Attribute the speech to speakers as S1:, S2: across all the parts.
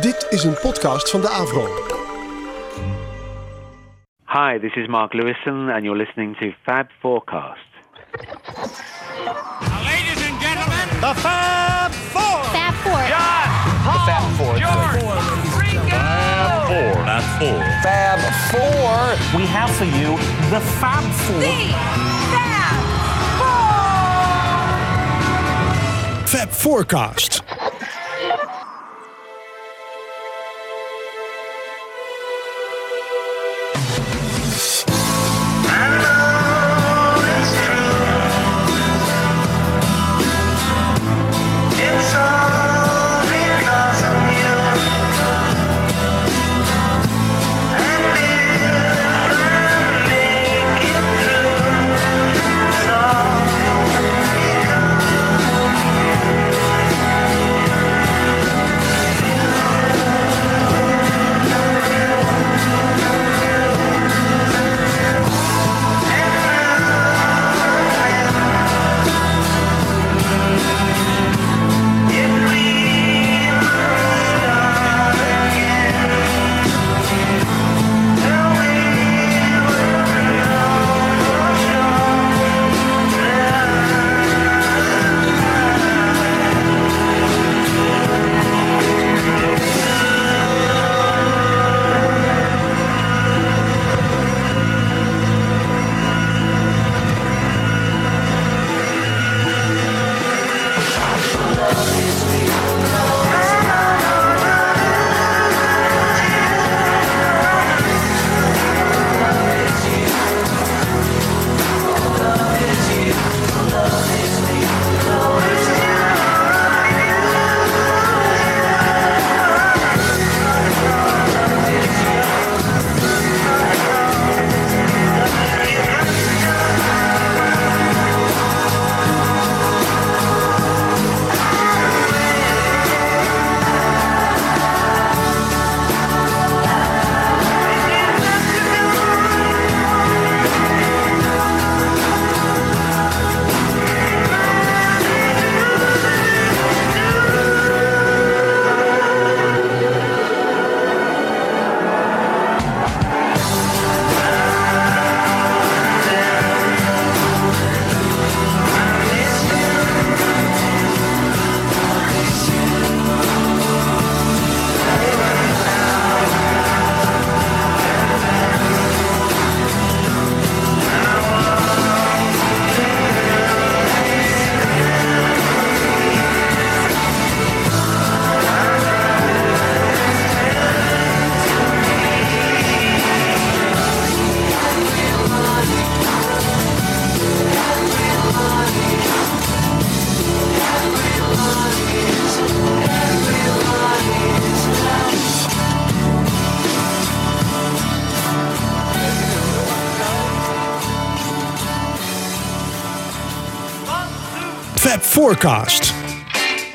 S1: Dit is een podcast van de Avro.
S2: Hi, this is Mark Lewison, and you're listening to Fab Forecast.
S3: Ladies and gentlemen,
S4: The Fab Four.
S5: Fab Four.
S3: John, Paul, George, Ringo.
S4: Fab Four.
S6: Fab Four. We have for you the Fab Four.
S1: Fab Forecast. Fab Forecast.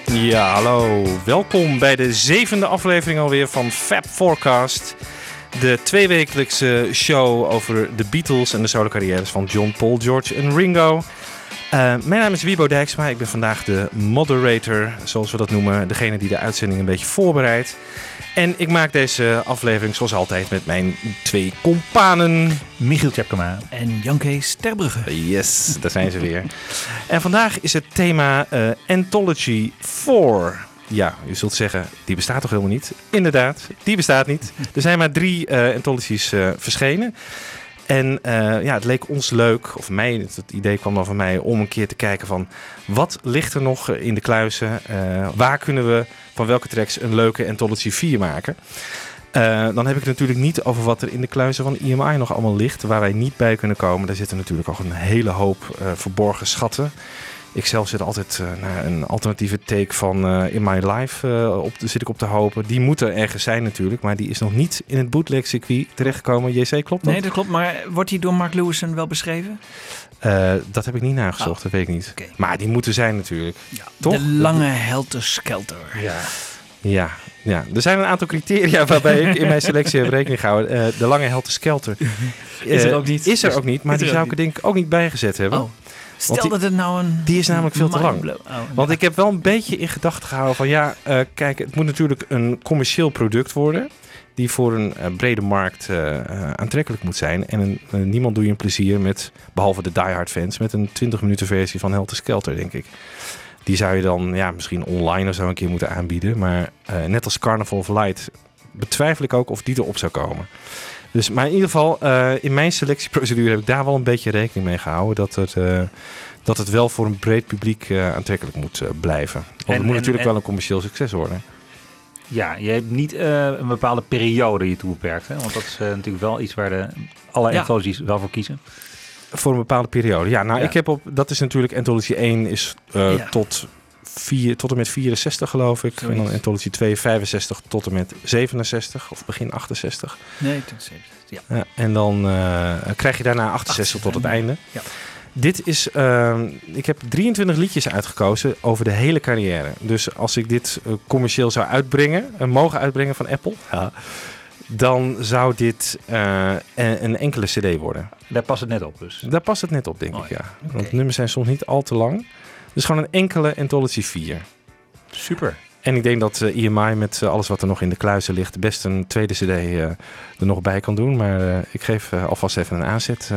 S7: Ja, hallo. Welkom bij de zevende aflevering alweer van Fab Forecast. De tweewekelijkse show over de Beatles en de solo carrières van John, Paul, George en Ringo. Eh, mijn naam is Wiebo Dijksma. Ik ben vandaag de moderator, zoals we dat noemen. Degene die de uitzending een beetje voorbereidt. En ik maak deze aflevering zoals altijd met mijn twee companen.
S8: Michiel Tjepkema.
S4: En Jan Kees Terbrugge.
S7: Yes, daar zijn ze weer. En vandaag is het thema eh, Anthology 4. Ja, je zult zeggen, die bestaat toch helemaal niet? Inderdaad, die bestaat niet. Er zijn maar drie eh anthologies eh, verschenen. En eh, ja, het leek ons leuk, of mij, het, idee kwam dan van mij, om een keer te kijken van wat ligt er nog in de kluizen? Eh, waar kunnen we van welke tracks een leuke Anthology 4 maken? Eh, dan heb ik het natuurlijk niet over wat er in de kluizen van EMI nog allemaal ligt, waar wij niet bij kunnen komen. Daar zitten natuurlijk ook een hele hoop verborgen schatten. Ik zelf zit altijd eh, naar een alternatieve take van eh, In My Life eh, op, zit ik op te hopen. Die moet er ergens zijn natuurlijk, maar die is nog niet in het bootleg circuit terechtgekomen. JC, klopt dat?
S4: Nee, dat klopt. Maar wordt die door Mark Lewison wel beschreven?
S7: Dat heb ik niet nagezocht, dat weet ik niet. Maar die moeten zijn natuurlijk. Toch?
S4: De lange helter-skelter.
S7: Ja. Ja, ja, er zijn een aantal criteria waarbij ik in mijn selectie heb rekening gehouden. Eh, de lange helte skelter.
S4: Is er ook niet.
S7: Is er ook niet, maar die zou ik er denk ik ook niet bijgezet hebben.
S4: Oh. Stel dat het nou een...
S7: die is namelijk veel te lang.
S4: Oh,
S7: Want ik heb wel een beetje in gedachten gehouden van ja, eh, kijk, het moet natuurlijk een commercieel product worden. Die voor een eh, brede markt eh, aantrekkelijk moet zijn. En een, niemand doe je een plezier met, behalve de diehard fans, met een 20 minuten versie van Helter Skelter, denk ik. Die zou je dan ja, misschien online of zo een keer moeten aanbieden. Maar net als Carnival of Light betwijfel ik ook of die erop zou komen. Dus, maar in ieder geval, eh, in mijn selectieprocedure heb ik daar wel een beetje rekening mee gehouden. Dat het, eh, dat het wel voor een breed publiek eh, aantrekkelijk moet blijven. Want
S5: En-
S7: het moet
S5: en-
S7: natuurlijk
S5: en-
S7: wel een commercieel succes worden.
S5: Ja, je hebt niet een bepaalde periode je toe beperkt. Hè? Want dat is natuurlijk wel iets waar de, alle
S4: Ja.
S5: anthologies wel voor kiezen.
S7: Voor een bepaalde periode. Ja, nou,
S5: Ja.
S7: ik heb op. Dat is natuurlijk Anthology 1 is
S4: Ja.
S7: tot, vier, tot en met 64, geloof ik. En dan. Anthology 2, 65 tot en met 67 of begin 68.
S4: Nee, ten zeventig. Ja.
S7: Ja, en dan eh, krijg je daarna 68 tot het einde.
S4: Ja.
S7: Dit is, ehm, ik heb 23 liedjes uitgekozen over de hele carrière. Dus als ik dit eh, commercieel zou uitbrengen, eh, mogen uitbrengen van Apple, ja, dan zou dit eh, een, een enkele CD worden.
S5: Daar past het net op dus.
S7: Daar past het net op, denk
S4: Oh
S7: ik.
S4: ja,
S7: Ja. Want nummers zijn soms niet al te lang. Dus gewoon een enkele Anthology 4.
S5: Super.
S7: En ik denk dat eh, EMI met eh, alles wat er nog in de kluizen ligt, best een tweede CD eh, er nog bij kan doen. Maar ik geef alvast even een aanzet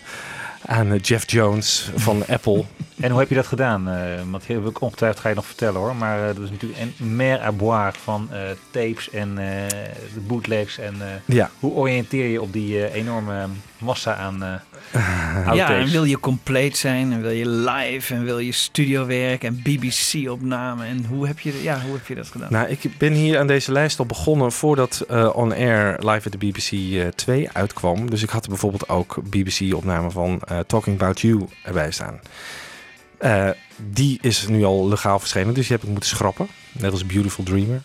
S7: aan Jeff Jones van Apple.
S5: En hoe heb je dat gedaan? Eh want heel veel ongetwijfeld ga je nog vertellen hoor. Maar eh, er is natuurlijk een mer à boire van eh, tapes en eh, de bootlegs. En eh,
S7: Ja,
S5: hoe oriënteer je op die enorme massa aan eh
S4: Ja, en wil je compleet zijn en wil je live en wil je studiowerk en BBC-opname en hoe heb je, ja, hoe heb je dat gedaan?
S7: nou, ik ben hier aan deze lijst al begonnen voordat eh, On Air Live at the BBC eh, 2 uitkwam. Dus ik had er bijvoorbeeld ook BBC-opname van eh, Talking About You erbij staan. Eh, die is nu al legaal verschenen, dus die heb ik moeten schrappen. Net als Beautiful Dreamer.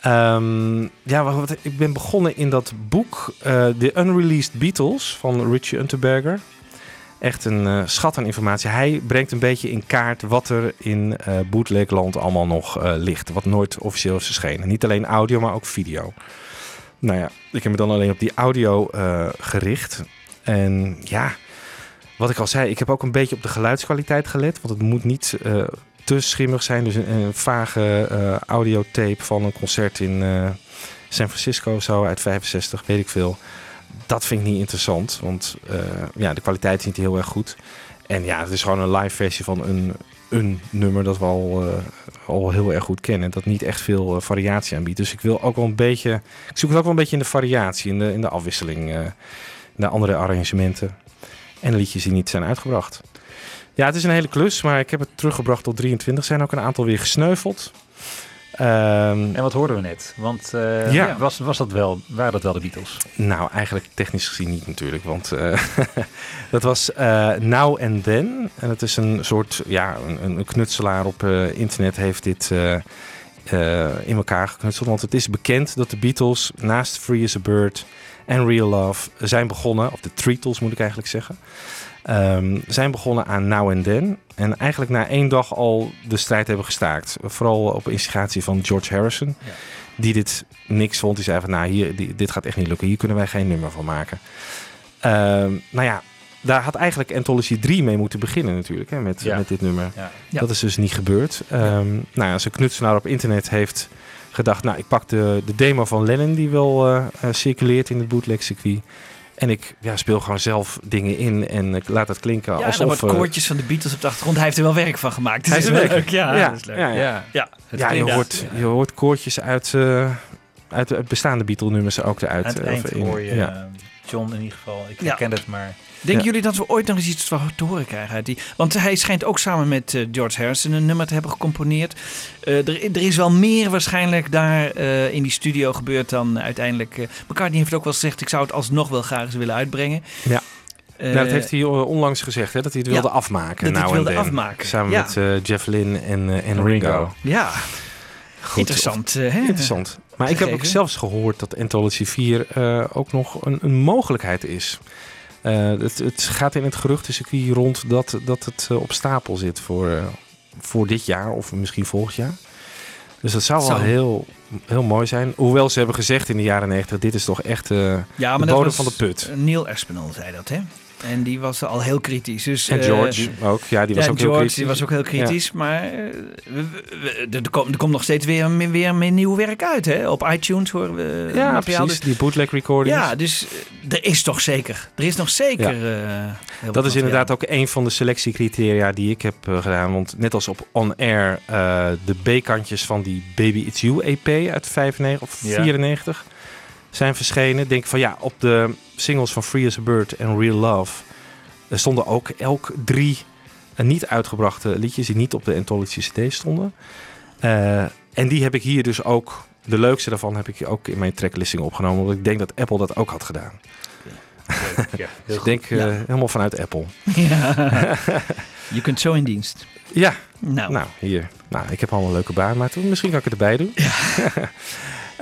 S7: Ehm, ja, ik ben begonnen in dat boek eh The Unreleased Beatles van Richie Unterberger. Echt een eh, schat aan informatie. Hij brengt een beetje in kaart wat er in eh bootlegland allemaal nog ligt. Wat nooit officieel is verschenen. Niet alleen audio, maar ook video. Nou ja, ik heb me dan alleen op die audio gericht. En ja, wat ik al zei, ik heb ook een beetje op de geluidskwaliteit gelet. Want het moet niet eh, te schimmig zijn. Dus een, vage eh, audiotape van een concert in eh, San Francisco zo uit 65, weet ik veel. Dat vind ik niet interessant, want ja, de kwaliteit is niet heel erg goed. En ja, het is gewoon een live versie van een, een nummer dat we al, al heel erg goed kennen. Dat niet echt veel variatie aanbiedt. Dus ik wil ook wel een beetje. Ik zoek ook wel een beetje in de variatie, in de, in de afwisseling. naar andere arrangementen. En liedjes die niet zijn uitgebracht. Ja, het is een hele klus, maar ik heb het teruggebracht tot 23. Er zijn ook een aantal weer gesneuveld. Ehm,
S5: En wat hoorden we net? Want eh,
S7: Ja.
S5: was, was dat wel, waren dat wel de Beatles?
S7: Nou, eigenlijk technisch gezien niet natuurlijk. Want eh, dat was eh, Now and Then. En het is een soort, ja, een, een knutselaar op internet heeft dit in elkaar geknutseld. Want het is bekend dat de Beatles naast Free as a Bird en Real Love zijn begonnen. Of de Treatles moet ik eigenlijk zeggen. ehm, zijn begonnen aan Now and Then. En eigenlijk na één dag al de strijd hebben gestaakt. Vooral op instigatie van George Harrison.
S4: Ja.
S7: Die dit niks vond. Die zei van, nou, hier, die- dit gaat echt niet lukken. Hier kunnen wij geen nummer van maken. Ehm, nou ja, daar had eigenlijk Anthology 3 mee moeten beginnen natuurlijk. Hè, met,
S5: Ja.
S7: met dit nummer.
S5: Ja.
S4: Ja.
S7: Dat is dus niet gebeurd. Ehm nou ja, zijn knutselaar op internet heeft gedacht... nou, ik pak de, de demo van Lennon die wel eh, eh, circuleert in het bootleg circuit... En ik ja, speel gewoon zelf dingen in en ik laat het klinken
S4: ja, en
S7: alsof...
S4: dan wordt
S7: eh,
S4: koortjes van de Beatles op de achtergrond. Hij heeft er wel werk van gemaakt. Dat is leuk. Ja,
S7: Ja,
S4: dat is leuk.
S7: ja, ja.
S5: Ja.
S4: Ja.
S5: Het
S7: ja, je hoort, je hoort koortjes uit, eh, uit, uit bestaande Beatle-nummers ook eruit.
S5: Aan het eind
S7: of in-
S5: hoor je
S7: ja.
S5: John in ieder geval. Ik
S4: Ja.
S5: herken het, maar...
S4: Denken
S7: Ja.
S4: jullie dat we ooit nog eens iets te horen krijgen uit die? Want hij schijnt ook samen met eh, George Harrison een nummer te hebben gecomponeerd. Eh, er, er is wel meer waarschijnlijk daar eh, in die studio gebeurd dan uiteindelijk. eh McCartney heeft ook wel gezegd: ik zou het alsnog wel graag eens willen uitbrengen.
S7: Ja. Nou, dat heeft hij onlangs gezegd, hè, dat hij het wilde
S4: ja,
S7: afmaken.
S4: dat hij het
S7: nou
S4: wilde afmaken,
S7: Samen
S4: ja.
S7: met eh, Jeff Lynne en, eh, Ringo.
S4: Ja,
S7: Goed,
S4: interessant. hè?
S7: Interessant. Maar ik heb ook zelfs gehoord dat Anthology 4 eh, ook nog een, een mogelijkheid is. Eh, het, het gaat in het geruchtencircuit rond dat, dat het eh, op stapel zit voor, eh, voor dit jaar of misschien volgend jaar. Dus dat zou wel
S4: Zo.
S7: heel, heel mooi zijn. Hoewel ze hebben gezegd in de jaren 90, dit is toch echt
S4: Ja,
S7: de
S4: maar
S7: bodem
S4: was-
S7: van de put.
S4: Neil Aspinall zei dat, hè? En die was al heel kritisch. Dus,
S7: En
S4: eh,
S7: George ook. Ja, die was
S4: ja,
S7: ook
S4: George
S7: heel kritisch.
S4: die was ook heel kritisch. Maar eh, er, komt, er komt nog steeds weer, weer meer nieuw werk uit. Hè? Op iTunes horen we
S7: Ja,
S4: materiaal.
S7: precies.
S4: Dus-
S7: Die bootleg recordings.
S4: ja, dus eh, er is toch zeker. Er is nog zeker. eh,
S7: Dat is inderdaad ook een van de selectiecriteria die ik heb eh, gedaan. Want net als op On Air, eh, de B-kantjes van die Baby It's You EP uit 95 of
S5: Ja.
S7: 94 zijn verschenen. Denk van ja, op de singles van Free as a Bird en Real Love er stonden ook elk drie eh, niet uitgebrachte liedjes die niet op de Anthology CD stonden. Eh, en die heb ik hier dus ook, de leukste daarvan heb ik ook in mijn tracklisting opgenomen. Omdat ik denk dat Apple dat ook had gedaan.
S5: Ja, heel
S7: Ik
S5: goed.
S7: denk eh,
S4: Ja.
S7: helemaal vanuit Apple.
S4: Ja. Je kunt zo in dienst.
S7: Ja,
S4: Nou,
S7: Nou, hier. Nou, ik heb al een leuke baan, maar toen, misschien kan ik het erbij doen.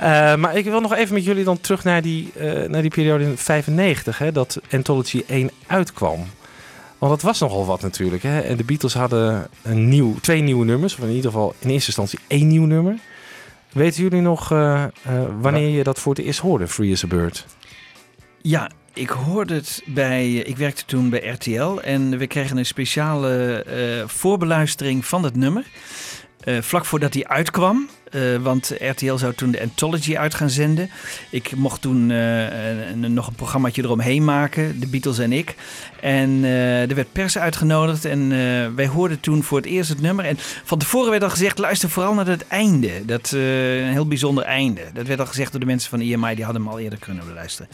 S7: Eh, maar ik wil nog even met jullie dan terug naar die, eh, naar die periode in 95, hè, dat Anthology 1 uitkwam. Want dat was nogal wat natuurlijk. Hè? En de Beatles hadden een nieuw, twee nieuwe nummers, of in ieder geval in eerste instantie één nieuw nummer. Weten jullie nog eh, wanneer je dat voor het eerst hoorde, Free as a Bird?
S4: Ja, ik hoorde het bij. Ik werkte toen bij RTL en we kregen een speciale voorbeluistering van het nummer. vlak voordat hij uitkwam. Eh, want RTL zou toen de Anthology uit gaan zenden. Ik mocht toen eh, nog een programmaatje eromheen maken, de Beatles en ik. En eh, er werd pers uitgenodigd en wij hoorden toen voor het eerst het nummer. En van tevoren werd al gezegd, luister vooral naar het einde. Dat een heel bijzonder einde. Dat werd al gezegd door de mensen van EMI, die hadden hem al eerder kunnen beluisteren.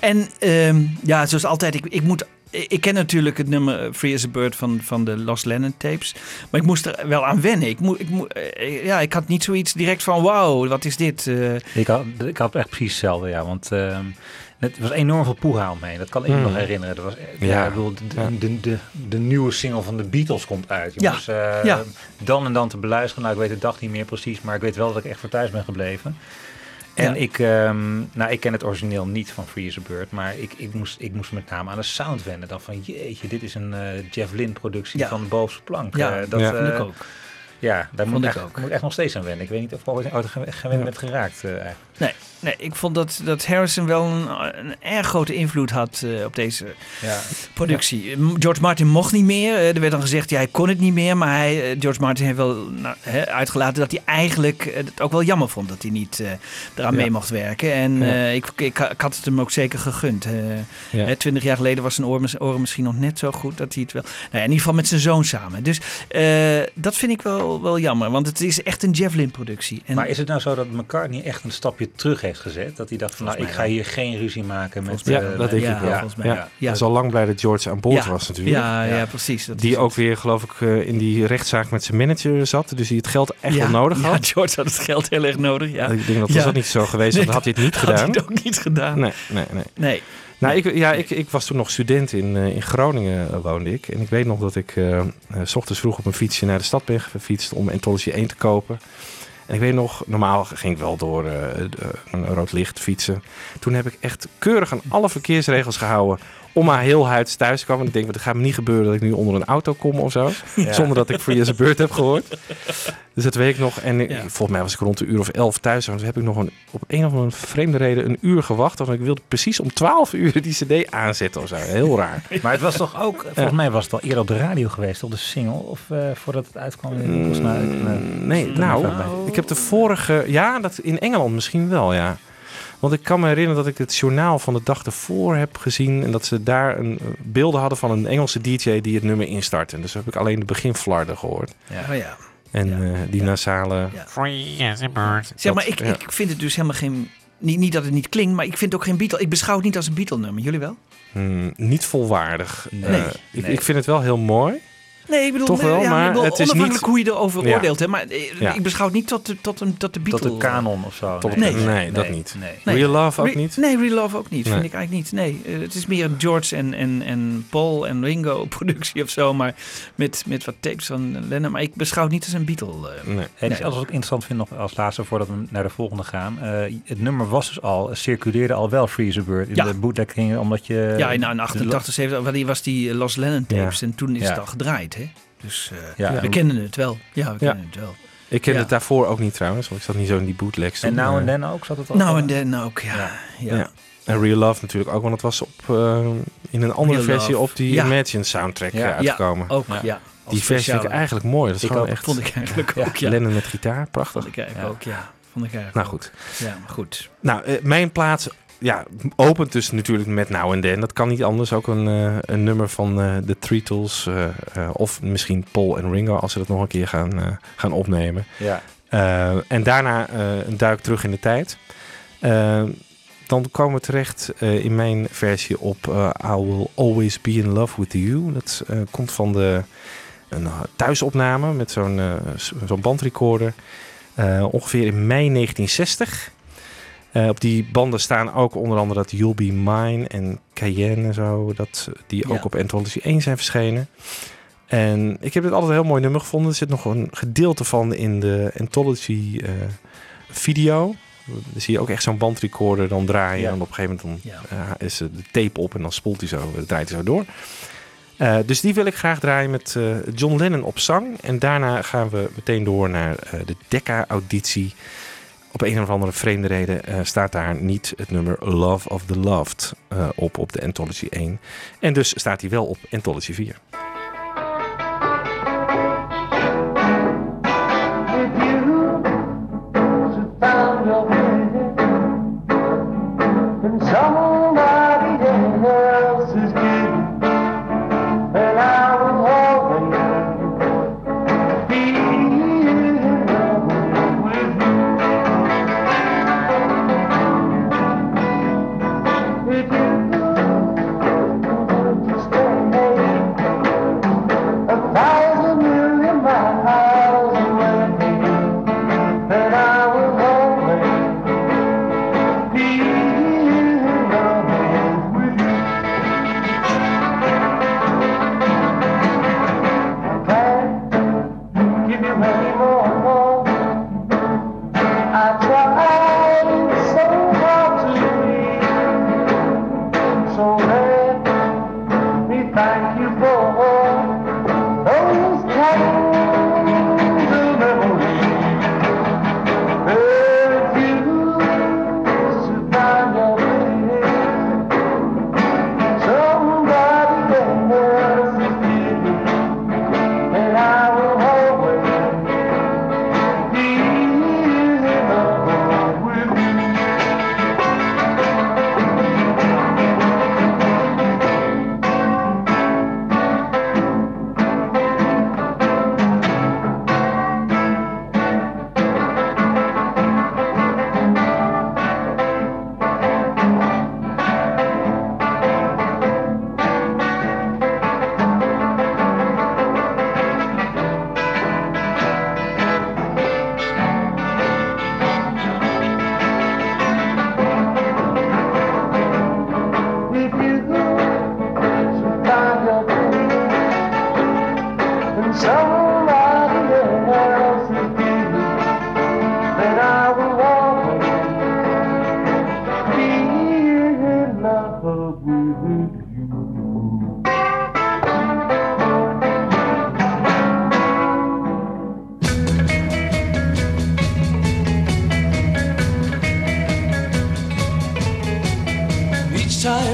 S4: En ehm, ja, zoals altijd, ik, ik moet. Ik ken natuurlijk het nummer Free as a Bird van, van de Lost Lennon tapes. Maar ik moest er wel aan wennen. Ik, moe, ik, moe, eh, ja, ik had niet zoiets direct van: wauw, wat is dit? Eh,
S5: Ik had, ik had echt precies hetzelfde, ja. Want ehm, het was enorm veel poeha omheen. Dat kan ik me
S7: Mm.
S5: nog herinneren. Dat was, ja,
S7: Ja.
S5: ik bedoel, de, de, de, de nieuwe single van de Beatles komt uit.
S4: Ja.
S5: Eh,
S4: Ja.
S5: Dan en dan te beluisteren. Nou, ik weet de dag niet meer precies. Maar ik weet wel dat ik echt voor thuis ben gebleven. En
S4: Ja.
S5: ik, ehm, nou, ik ken het origineel niet van Free as a Bird. Maar ik, ik, moest, ik moest met name aan de sound wennen. Dan van, jeetje, dit is een eh, Jeff Lynne productie
S4: Ja.
S5: van de bovenste plank.
S4: Ja,
S5: Eh, dat,
S7: Ja.
S5: eh,
S4: ik ook.
S5: Ja, daar moet ik, echt,
S4: ook.
S5: moet ik echt nog steeds aan wennen. Ik weet niet of ik ooit ooit gewend
S7: Ja.
S5: ben geraakt eigenlijk.
S4: Nee, nee, ik vond dat, dat Harrison wel een, een erg grote invloed had eh, op deze
S5: Ja.
S4: productie. George Martin mocht niet meer. Eh, er werd dan gezegd, ja, hij kon het niet meer. Maar hij, eh, George Martin heeft wel nou, uitgelaten dat hij eigenlijk het ook wel jammer vond dat hij niet eh, eraan
S7: Ja.
S4: mee mocht werken. En ik, ik, ik had het hem ook zeker gegund. Twintig jaar geleden was zijn oren, oren misschien nog net zo goed dat hij het wel... Nou, ja, in ieder geval met zijn zoon samen. Dus dat vind ik wel, wel jammer. Want het is echt een Jeff Lynne productie. En,
S5: Maar is het nou zo dat McCartney echt een stapje terug heeft gezet? Dat hij dacht van, nou, ik ga hier geen ruzie maken met...
S7: Ja,
S5: eh,
S7: dat denk
S4: ja,
S7: ik wel.
S4: volgens mij.
S7: Ja.
S4: Ja.
S7: Hij is al lang blij dat George aan boord
S4: Ja.
S7: was natuurlijk.
S4: ja, ja.
S5: Ja.
S4: precies. Dat
S7: Die ook weer, geloof ik, eh, in die rechtszaak met zijn manager zat. Dus die het geld echt
S4: ja,
S7: wel nodig
S4: ja,
S7: had.
S4: George had het geld heel erg nodig. Ja.
S7: Ik denk dat was dat niet zo geweest, dan had hij het niet
S4: Had
S7: gedaan.
S4: hij het ook niet gedaan.
S7: Nee, nee, nee.
S4: Nee.
S7: Nou, ik, ja, ik, ik was toen nog student in, eh, in Groningen, woonde ik. En ik weet nog dat ik eh, eh, s ochtends vroeg op een fietsje naar de stad ben gefietst om Anthology 1 te kopen. En ik weet nog, normaal ging ik wel door eh, de- een rood licht fietsen. Toen heb ik echt keurig aan alle verkeersregels gehouden om heel huids thuis komen. En ik denk, dat gaat me niet gebeuren dat ik nu onder een auto kom of zo.
S5: Ja.
S7: Zonder dat ik Free as a Bird heb gehoord. Dus dat weet ik nog. En
S4: Ja.
S7: volgens mij was ik rond de uur of elf thuis. En toen heb ik nog een, op een of andere vreemde reden een uur gewacht. Want ik wilde precies om twaalf uur die cd aanzetten of zo. Heel raar.
S5: Maar het was toch ook, volgens mij was het al eerder op de radio geweest, op de single, of eh, voordat het uitkwam. Nou, ik, eh,
S7: Mm, nee, nou, ik heb de vorige... Ja, dat in Engeland misschien wel, ja. Want ik kan me herinneren dat ik het journaal van de dag ervoor heb gezien. En dat ze daar een, eh, beelden hadden van een Engelse DJ die het nummer instartte. Dus heb ik alleen de beginflarden gehoord.
S4: Ja. Oh ja.
S7: En
S4: Ja.
S7: eh, die
S4: Ja.
S7: nasale...
S4: Ja.
S6: Free as a bird.
S4: Zeg maar, ik,
S7: ja.
S4: ik vind het dus helemaal geen... Niet, niet dat het niet klinkt, maar ik vind het ook geen Beatle. Ik beschouw het niet als een Beatle-nummer. Jullie wel?
S7: Hmm, niet volwaardig.
S5: Nee.
S7: Eh, ik,
S5: Nee.
S7: ik vind het wel heel mooi.
S4: Nee, ik bedoel,
S7: Toch wel,
S4: ja,
S7: maar
S4: ik bedoel,
S7: het is
S4: onafhankelijk
S7: niet-
S4: hoe je erover
S7: Ja.
S4: oordeelt. Hè, maar eh,
S7: Ja.
S4: ik beschouw het niet tot de, tot een, tot de Beatle.
S5: tot de kanon of zo.
S4: Nee.
S7: nee, dat niet.
S5: Nee.
S4: Nee.
S7: Real Love ook
S4: Re-
S7: niet?
S4: Nee, Real Love ook niet.
S7: Nee.
S4: Vind ik eigenlijk niet. Nee, eh, het is meer een George en, en, en Paul en Ringo productie of zo. Maar met, met wat tapes van Lennon. Maar ik beschouw het niet als een Beatle. eh.
S7: Nee.
S5: En wat ik interessant vind nog als laatste voordat we naar de volgende gaan. Eh, het nummer was dus al, circuleerde al wel Free as a Bird in
S4: Ja.
S5: de bootleg ging, omdat je...
S4: ja, in, in 88, 70, wanneer was die Lost Lennon tapes. En toen is
S5: Ja.
S4: het al gedraaid. Hè? Dus eh,
S5: Ja.
S4: we kennen het wel. Ja, we
S7: Ja.
S4: kennen het wel.
S7: Ik ken
S4: Ja.
S7: het daarvoor ook niet trouwens, want ik zat niet zo in die bootlegs.
S5: En nou en
S7: maar-
S5: dan ook zat het al.
S4: Nou en dan ook, ja.
S5: Ja.
S4: ja.
S7: Ja. En Real Love natuurlijk ook, want het was op, eh, in een andere
S4: Real
S7: versie
S4: Love.
S7: op die
S4: Ja.
S7: Imagine soundtrack
S5: Ja.
S7: eh, uitgekomen.
S4: Ook,
S5: Ja.
S4: ja. als
S7: die versie vind ik eigenlijk mooi. Dat is
S5: Ik
S7: gewoon
S5: ook.
S7: echt
S4: Vond ik eigenlijk
S5: Ja.
S4: ook, ja.
S7: Lennon met gitaar, prachtig.
S4: Vond ik eigenlijk
S5: Ja.
S4: ook, ja. Vond ik eigenlijk
S7: Nou
S4: ook.
S7: goed.
S4: Ja, maar goed.
S7: Nou, eh, mijn plaats ja, opent dus natuurlijk met Now and Then. Dat kan niet anders. Ook een, eh, een nummer van eh de Treetles. eh, eh, of misschien Paul en Ringo als ze dat nog een keer gaan, gaan opnemen.
S5: Ja.
S7: En daarna een duik terug in de tijd. Dan komen we terecht in mijn versie op I Will Always Be In Love With You. Dat komt van de, een thuisopname met zo'n zo'n bandrecorder. Ongeveer in mei 1960. Eh, op die banden staan ook onder andere dat You'll Be Mine en Cayenne en zo. Dat, die ook
S4: Ja.
S7: op Anthology 1 zijn verschenen. En ik heb dit altijd een heel mooi nummer gevonden. Er zit nog een gedeelte van in de Anthology eh, video. Dan zie je ook echt zo'n bandrecorder dan draaien.
S5: Ja.
S7: En op een gegeven moment dan,
S4: Ja.
S7: eh, is de tape op en dan spoelt hij zo, draait hij zo door. Dus die wil ik graag draaien met John Lennon op zang. En daarna gaan we meteen door naar de Decca-auditie. Op een of andere vreemde reden eh, staat daar niet het nummer Love of the Loved eh, op op de Anthology 1. En dus staat hij wel op Anthology 4.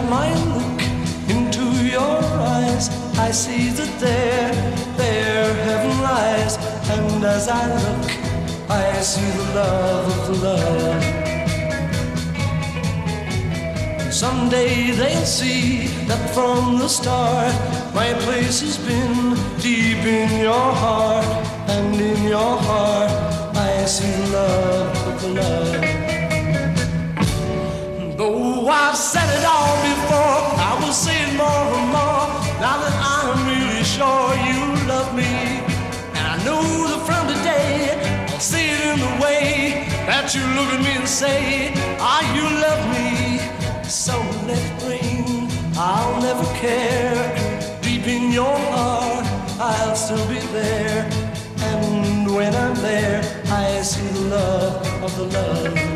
S9: Time I look into your eyes, I see that there, there heaven lies. And as I look, I see the love of the love. Someday they'll see that from the start, my place has been deep in your heart. And in your heart, I see love of the love. I've said it all before, I will say it more and more. Now that I'm really sure you love me, and I know that from today I'll see it in the way that you look at me and say, Ah, you love me. So let it rain, I'll never care. Deep in your heart, I'll still be there. And when I'm there, I see the love of the love.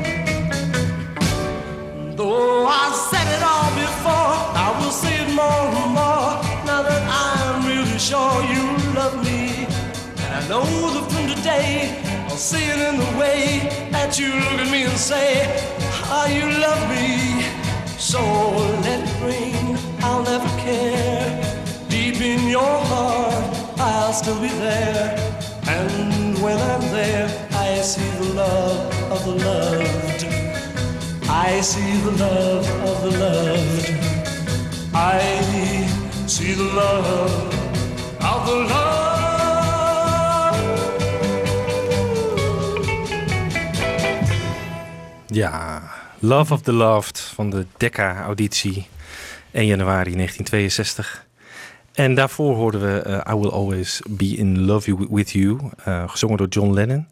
S9: Though I said it all before, I will say it more and more. Now that I'm really sure you love me, and I know that from today I'll see it in the way that you look at me and say, How you love me. So let it rain, I'll never care. Deep in your heart, I'll still be there. And when I'm there, I see the love of the loved. I see the love of the loved. I see the love of the loved.
S7: Ja, Love of the Loved van de Decca-auditie 1 januari 1962. En daarvoor hoorden we eh, I Will Always Be In Love With You, eh, gezongen door John Lennon.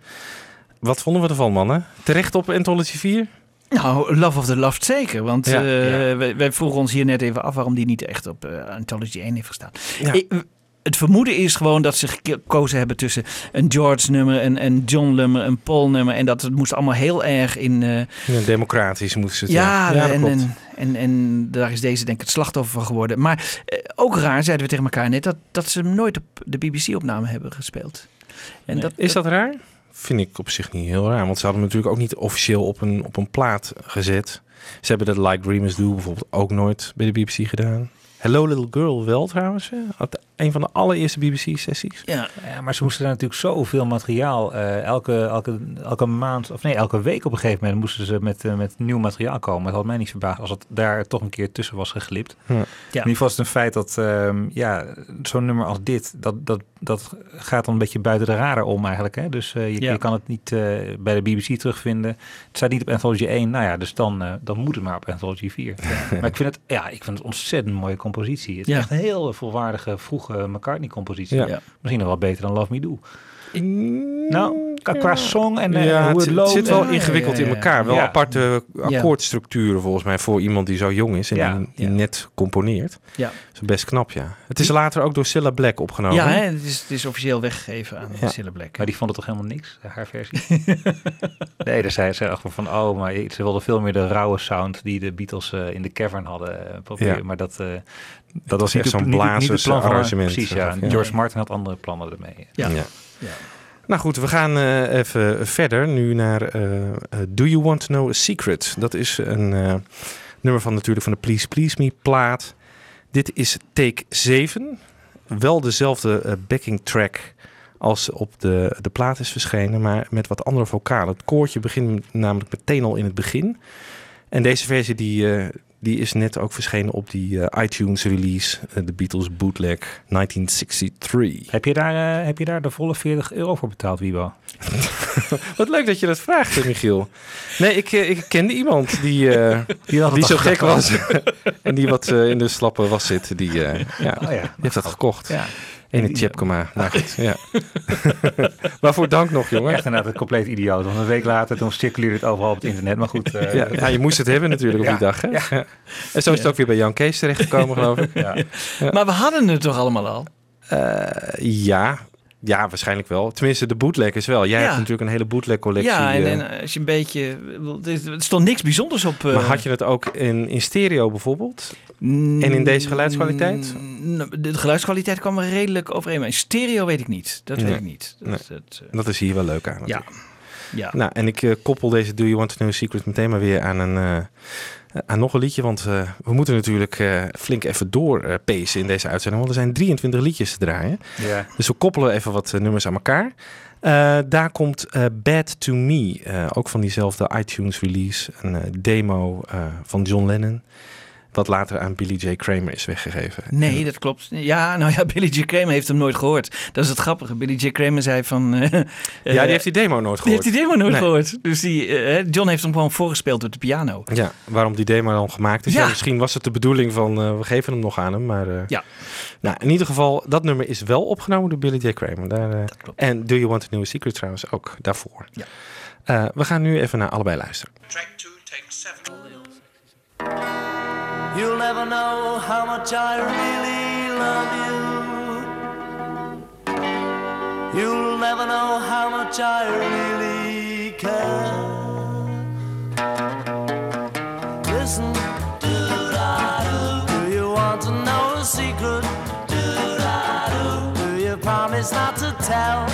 S7: Wat vonden we ervan, mannen? Terecht op Anthology 4?
S4: Nou, Love of the Loved zeker. Want
S7: Ja.
S4: eh, wij, wij vroegen ons hier net even af waarom die niet echt op eh, Anthology 1 heeft gestaan.
S7: Ja.
S4: Ik- het vermoeden is gewoon dat ze gekozen hebben tussen een George nummer, een, een John nummer, een Paul nummer. En dat het moest allemaal heel erg in... eh,
S7: Ja, democratisch moesten ze het
S4: ja, en, en, en, en daar is deze denk ik het slachtoffer van geworden. Maar eh, ook raar, zeiden we tegen elkaar net, dat, dat ze hem nooit op de BBC-opname hebben gespeeld. En dat,
S7: Is dat raar? Vind ik op zich niet heel raar. Want ze hadden hem natuurlijk ook niet officieel op een, op een plaat gezet. Ze hebben dat Like Dreamers Do bijvoorbeeld ook nooit bij de BBC gedaan. Hello Little Girl wel trouwens. hè? Had Een van de allereerste BBC-sessies.
S4: Ja,
S5: Ja, maar ze moesten daar natuurlijk zoveel materiaal. eh, elke, elke, elke maand, of nee, elke week op een gegeven moment moesten ze met, eh, met nieuw materiaal komen. Het had mij niet verbaasd als het daar toch een keer tussen was geglipt.
S7: Ja.
S4: Ja.
S5: In ieder geval is het een feit dat ja, ja, zo'n nummer als dit, dat, dat, dat gaat dan een beetje buiten de radar om eigenlijk. Hè? Dus eh, je,
S4: Ja.
S5: je kan het niet eh, bij de BBC terugvinden. Het staat niet op Anthology 1. Nou ja, dus dan, eh, dan moet het maar op Anthology 4. maar ik vind het, ja, ik vind het ontzettend mooie compositie. Het is
S4: Ja.
S5: echt een heel volwaardige, vroege McCartney-compositie.
S7: Ja.
S4: Ja.
S5: Misschien nog wel beter dan Love Me Do. Nou, qua, qua song en eh,
S7: ja,
S5: hoe
S7: het,
S5: het loopt.
S7: zit wel ingewikkeld
S4: ja, ja,
S7: in elkaar. Wel
S5: ja.
S7: aparte akkoordstructuren volgens mij voor iemand die zo jong is en
S5: Ja.
S7: die, net componeert.
S4: Ja.
S7: Dat is best knap, ja. Het is later ook door Cilla Black opgenomen.
S4: ja hè, het, is, het is officieel weggegeven aan
S7: Ja.
S4: Cilla Black.
S5: Maar die vond het toch helemaal niks, haar versie? nee, daar zei ze echt van, oh, maar ze wilde veel meer de rauwe sound die de Beatles eh, in de cavern hadden eh, proberen.
S7: Ja.
S5: Maar dat, eh, dat was
S7: echt
S5: niet,
S7: zo'n blazers arrangement,
S5: Precies, ja. George Martin had andere plannen ermee.
S4: Ja.
S7: Ja.
S4: Ja.
S7: Nou goed, we gaan eh, even verder nu naar eh, eh, Do You Want to Know a Secret? Dat is een eh, nummer van natuurlijk van de Please Please Me plaat. Dit is take 7. Wel dezelfde backing track als op de, de plaat is verschenen, maar met wat andere vocalen. Het koortje begint namelijk meteen al in het begin. En deze versie die, eh, die is net ook verschenen op die eh, iTunes release, eh, de Beatles bootleg 1963.
S5: Heb je, daar, eh, heb je daar de volle 40 euro voor betaald, Wiebo?
S7: Wat leuk dat je dat vraagt, Michiel. Nee, ik, ik kende iemand die,
S5: Die,
S7: die zo gek was. en die wat in de slappe was zit. Die, ja,
S5: Oh ja.
S7: die heeft dat gekocht.
S5: Ja.
S7: In het Tjepkema. Nou goed, ja. Waarvoor dank nog, jongen.
S5: Echt inderdaad een compleet idioot. Want een week later, toen circuleerde het overal op het internet. Maar goed, eh,
S7: Ja, ja, je moest het hebben natuurlijk op
S5: Ja,
S7: die dag. Hè? Ja. En zo is het ook weer bij Jan Kees terechtgekomen, geloof ik.
S5: ja.
S4: Maar we hadden het toch allemaal al?
S7: Eh, ja. Ja, waarschijnlijk wel. Tenminste, de bootleggers wel. Jij
S4: Ja.
S7: hebt natuurlijk een hele bootleg collectie.
S4: Ja, en,
S7: eh.
S4: en als je een beetje... Er stond niks bijzonders op. eh,
S7: maar had je het ook in, in stereo bijvoorbeeld? En in deze geluidskwaliteit?
S4: Mm, De geluidskwaliteit kwam er redelijk overeen. Maar in stereo weet ik niet. Dat
S7: Nee.
S4: weet ik niet. Dat,
S7: Nee.
S4: dat, eh,
S7: Dat is hier wel leuk aan.
S4: ja.
S7: natuurlijk.
S4: ja.
S7: Nou, en ik eh, koppel deze Do You Want to Know Secret meteen maar weer aan, een, eh, aan nog een liedje. Want eh, we moeten natuurlijk eh, flink even doorpacen in deze uitzending. Want er zijn 23 liedjes te draaien. Dus we koppelen even wat eh, nummers aan elkaar. Eh, daar komt eh, Bad to Me, eh, ook van diezelfde iTunes release. Een eh, demo eh, van John Lennon. Wat later aan Billy J. Kramer is weggegeven.
S4: Nee, dat klopt. Ja, nou ja, Billy J. Kramer heeft hem nooit gehoord. Dat is het grappige. Billy J. Kramer zei van... eh,
S7: Ja, die heeft die demo nooit
S4: die
S7: gehoord.
S4: heeft die demo nooit
S7: Nee.
S4: gehoord. Dus die, eh, John heeft hem gewoon voorgespeeld op de piano.
S7: Ja, waarom die demo dan gemaakt is. Ja.
S4: Ja.
S7: misschien was het de bedoeling van eh, we geven hem nog aan hem. Maar eh,
S4: Ja.
S7: nou, in ieder geval, dat nummer is wel opgenomen door Billy J. Kramer. Daar, eh,
S4: Dat klopt.
S7: en Do You Want to Know a Secret trouwens ook daarvoor.
S4: Ja.
S7: Eh, we gaan nu even naar allebei luisteren.
S9: Track two, take seven. You'll never know how much I really love you. You'll never know how much I really care. Listen, do you want to know a secret? Do-da-do. You promise not to tell?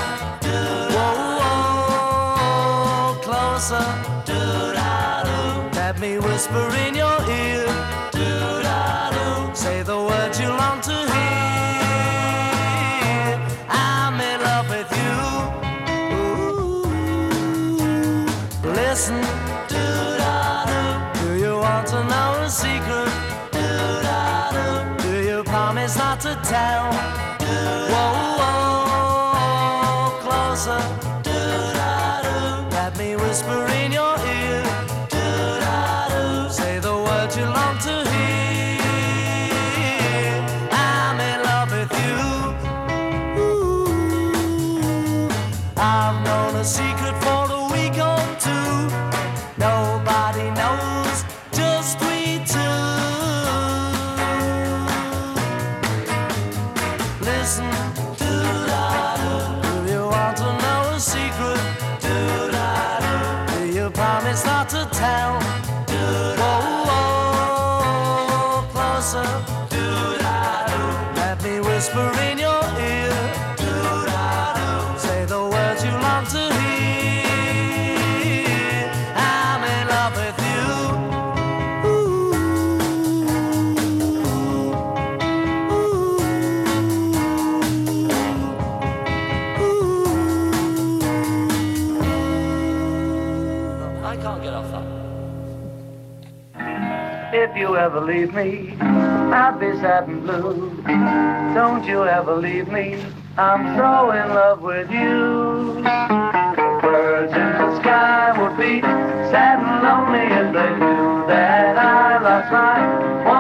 S9: Whoa, whoa. closer. Do-da-do. Let me whisper in your me whisper in your you
S8: ever leave me, I'll be sad and blue. Don't you ever leave me, I'm so in love with you. Birds in the sky would be sad and lonely if they knew that I lost my one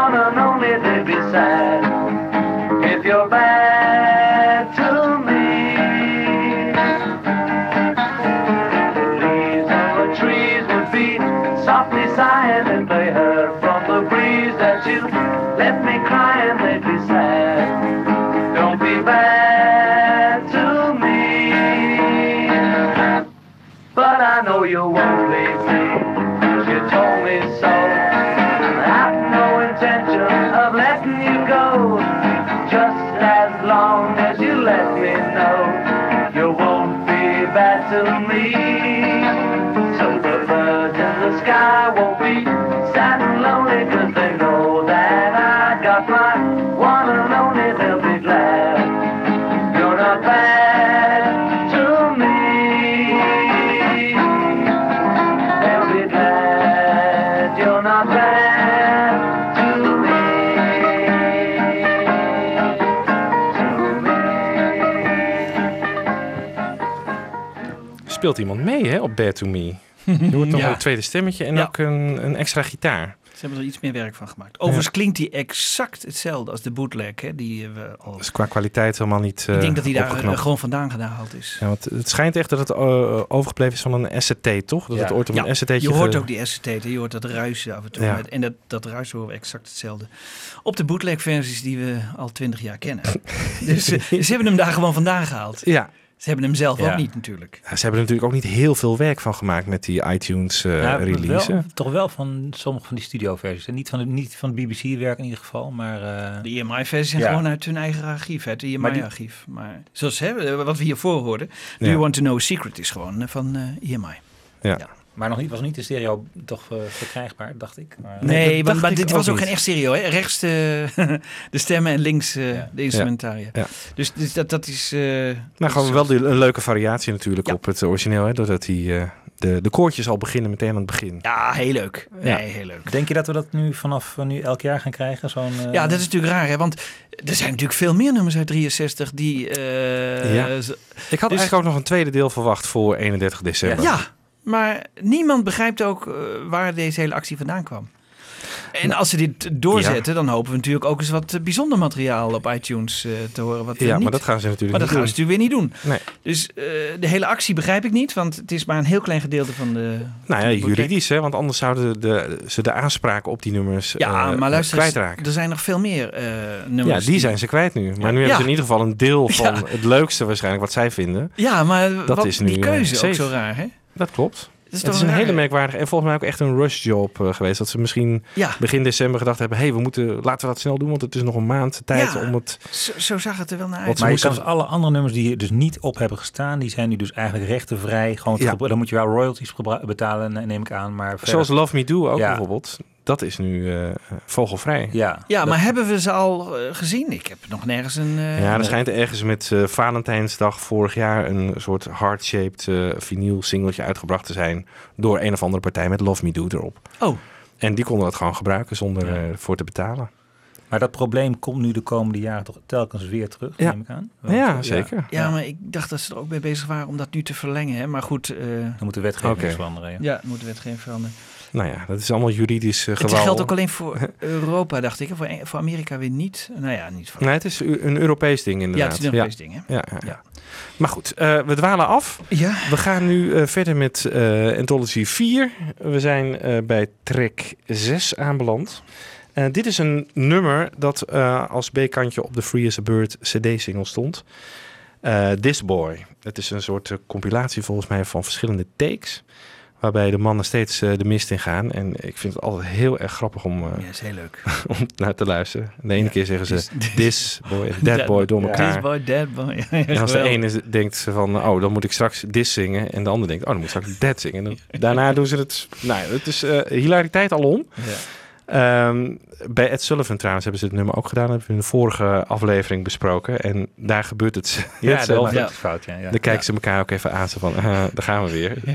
S7: Speelt iemand mee hè, op Bad To Me? Je hoort nog
S4: Ja.
S7: een tweede stemmetje en
S4: Ja.
S7: ook een, een extra gitaar.
S4: Ze hebben er iets meer werk van gemaakt. Overigens klinkt die exact hetzelfde als de bootleg. Hè, die eh, we al...
S7: Dus qua kwaliteit helemaal niet
S4: ik denk dat
S7: hij
S4: die daar eh, gewoon vandaan gehaald is.
S7: Ja, want het schijnt echt dat het eh, overgebleven is van een SCT, toch? Dat
S5: Ja.
S7: het ooit op
S4: Ja,
S7: een SCT'tje...
S4: je hoort
S7: ge-
S4: ook die SCT, hè, je hoort dat ruisen af en toe. Met- En dat, dat ruisen horen we exact hetzelfde. Op de bootleg versies die we al twintig jaar kennen. dus eh, ze hebben hem daar gewoon vandaan gehaald.
S7: Ja.
S4: Ze hebben hem zelf
S5: Ja.
S4: ook niet natuurlijk.
S7: Ja, ze hebben er natuurlijk ook niet heel veel werk van gemaakt met die iTunes eh,
S5: Ja,
S7: release.
S5: wel- toch wel van sommige van die studioversies. En niet van, de, niet van het BBC-werk in ieder geval, maar... eh,
S4: De EMI-versies zijn
S5: Ja.
S4: gewoon uit hun eigen archief, uit het
S5: Maar die-
S4: EMI-archief. Maar zoals hè, wat we hiervoor hoorden, Do
S7: Ja.
S4: You Want To Know a Secret is gewoon eh, van eh, EMI.
S7: Ja.
S5: Maar nog niet, was niet in stereo toch eh, verkrijgbaar, dacht ik. Maar,
S4: Nee, want, maar
S7: ik
S4: dit
S7: ook
S4: was ook
S7: niet.
S4: geen echt stereo. Hè? Rechts de, de stemmen en links eh,
S5: Ja.
S4: de instrumentaria.
S7: Ja.
S4: Dus, dus dat, dat is... eh,
S7: Maar
S4: dat
S7: gewoon
S4: is-
S7: wel die, een leuke variatie natuurlijk
S4: Ja.
S7: op het origineel. Hè, doordat die, eh, de, de koortjes al beginnen meteen aan het begin.
S4: Ja, heel leuk.
S7: Ja.
S4: Nee, heel leuk.
S5: Denk je dat we dat nu vanaf nu elk jaar gaan krijgen? Zo'n, eh,
S4: Ja, dat is natuurlijk raar, hè? want er zijn natuurlijk veel meer nummers uit 63 die... eh,
S7: Ja.
S4: z-
S7: Ik had
S4: Dus-
S7: eigenlijk ook nog een tweede deel verwacht voor 31 december.
S4: ja, maar niemand begrijpt ook eh, waar deze hele actie vandaan kwam. En als ze dit doorzetten, dan hopen we natuurlijk ook eens wat eh, bijzonder materiaal op iTunes eh, te horen. Wat
S7: Ja,
S4: niet-
S7: maar dat gaan ze natuurlijk
S4: maar dat gaan ze natuurlijk weer niet doen.
S7: Nee.
S4: Dus de hele actie begrijp ik niet, want het is maar een heel klein gedeelte van de.
S7: Nou ja,
S4: de
S7: juridisch, hè, want anders zouden de, ze de aanspraken op die nummers
S4: Ja, maar luister,
S7: kwijtraken.
S4: er zijn nog veel meer eh,
S7: Ja,
S4: nummers.
S7: die zijn ze kwijt nu. Maar nu hebben ze in ieder geval een deel van
S4: Ja.
S7: het leukste waarschijnlijk wat zij vinden.
S4: Ja, maar
S7: Dat
S4: wat,
S7: is nu,
S4: die keuze ook zo raar, hè?
S7: Dat klopt.
S4: is
S7: Het
S4: toch
S7: is een
S4: raar?
S7: hele merkwaardige en volgens mij ook echt een rush job eh, geweest. Dat ze misschien
S4: Ja,
S7: begin december gedacht hebben... hé, hey, we moeten, laten we dat snel doen, want het is nog een maand tijd
S4: Ja.
S7: om het...
S4: zo, zo zag het er wel naar uit.
S5: Maar je
S7: moesten-
S5: kan dus alle andere nummers die hier dus niet op hebben gestaan, die zijn nu dus eigenlijk rechtenvrij. Gewoon
S7: Ja.
S5: Dan moet je wel royalties betalen, ne- neem ik aan. Maar verder-
S7: Zoals Love Me Do ook
S5: Ja.
S7: bijvoorbeeld. Dat is nu eh, vogelvrij.
S5: Ja,
S4: ja,
S5: dat-
S4: maar hebben we ze al eh, gezien? Ik heb nog nergens een... eh,
S7: Ja, er schijnt ergens met eh, Valentijnsdag vorig jaar een soort heart-shaped eh vinyl singeltje uitgebracht te zijn door een of andere partij met Love Me Do erop.
S4: Oh,
S7: En die konden dat gewoon gebruiken zonder
S5: Ja.
S7: eh, voor te betalen.
S5: Maar dat probleem komt nu de komende jaren toch telkens weer terug,
S7: Ja.
S5: neem ik aan.
S7: Ja, zeker.
S4: ja, maar ik dacht dat ze er ook mee bezig waren om dat nu te verlengen. Hè? Maar goed, eh,
S5: Dan moet de wetgeving
S7: Oké.
S5: veranderen. Ja.
S4: ja, moet de wetgeving veranderen.
S7: Nou ja, dat is allemaal juridisch uh,
S4: Het geldt ook alleen voor Europa, dacht ik. Voor, voor Amerika weer niet. Nou ja, niet voor...
S7: Nee, het is een Europees ding
S4: ja,
S7: inderdaad.
S4: het is een Europees ding, hè?
S7: Ja, ja, ja.
S4: Ja.
S7: Maar goed, eh, we dwalen af.
S4: Ja.
S7: We gaan nu eh, verder met eh, Anthology 4. We zijn eh, bij track 6 aanbeland. Eh, dit is een nummer dat eh, als B-kantje op de Free as a Bird CD-single stond. Eh, This Boy. Het is een soort eh, compilatie volgens mij van verschillende takes. Waarbij de mannen steeds eh, de mist in gaan. En ik vind het altijd heel erg grappig om, eh,
S4: Ja, is heel leuk.
S7: om naar te luisteren. De ene
S4: Ja,
S7: keer zeggen ze
S4: this-
S7: this boy en that boy door elkaar.
S4: This boy, that boy. Ja,
S7: En als de ene denkt ze van, oh, dan moet ik straks this zingen. En de ander denkt, oh, dan moet ik straks that zingen. En dan- daarna doen ze het. Nou, het is eh, hilariteit alom.
S4: Ja.
S7: Ehm, bij Ed Sullivan trouwens hebben ze het nummer ook gedaan. Dat hebben we in de vorige aflevering besproken. En daar gebeurt het
S5: Ja,
S7: hetzelfde.
S5: is fout. Ja, ja.
S7: Dan kijken ze elkaar ook even aan. Zo van, eh, daar gaan we weer.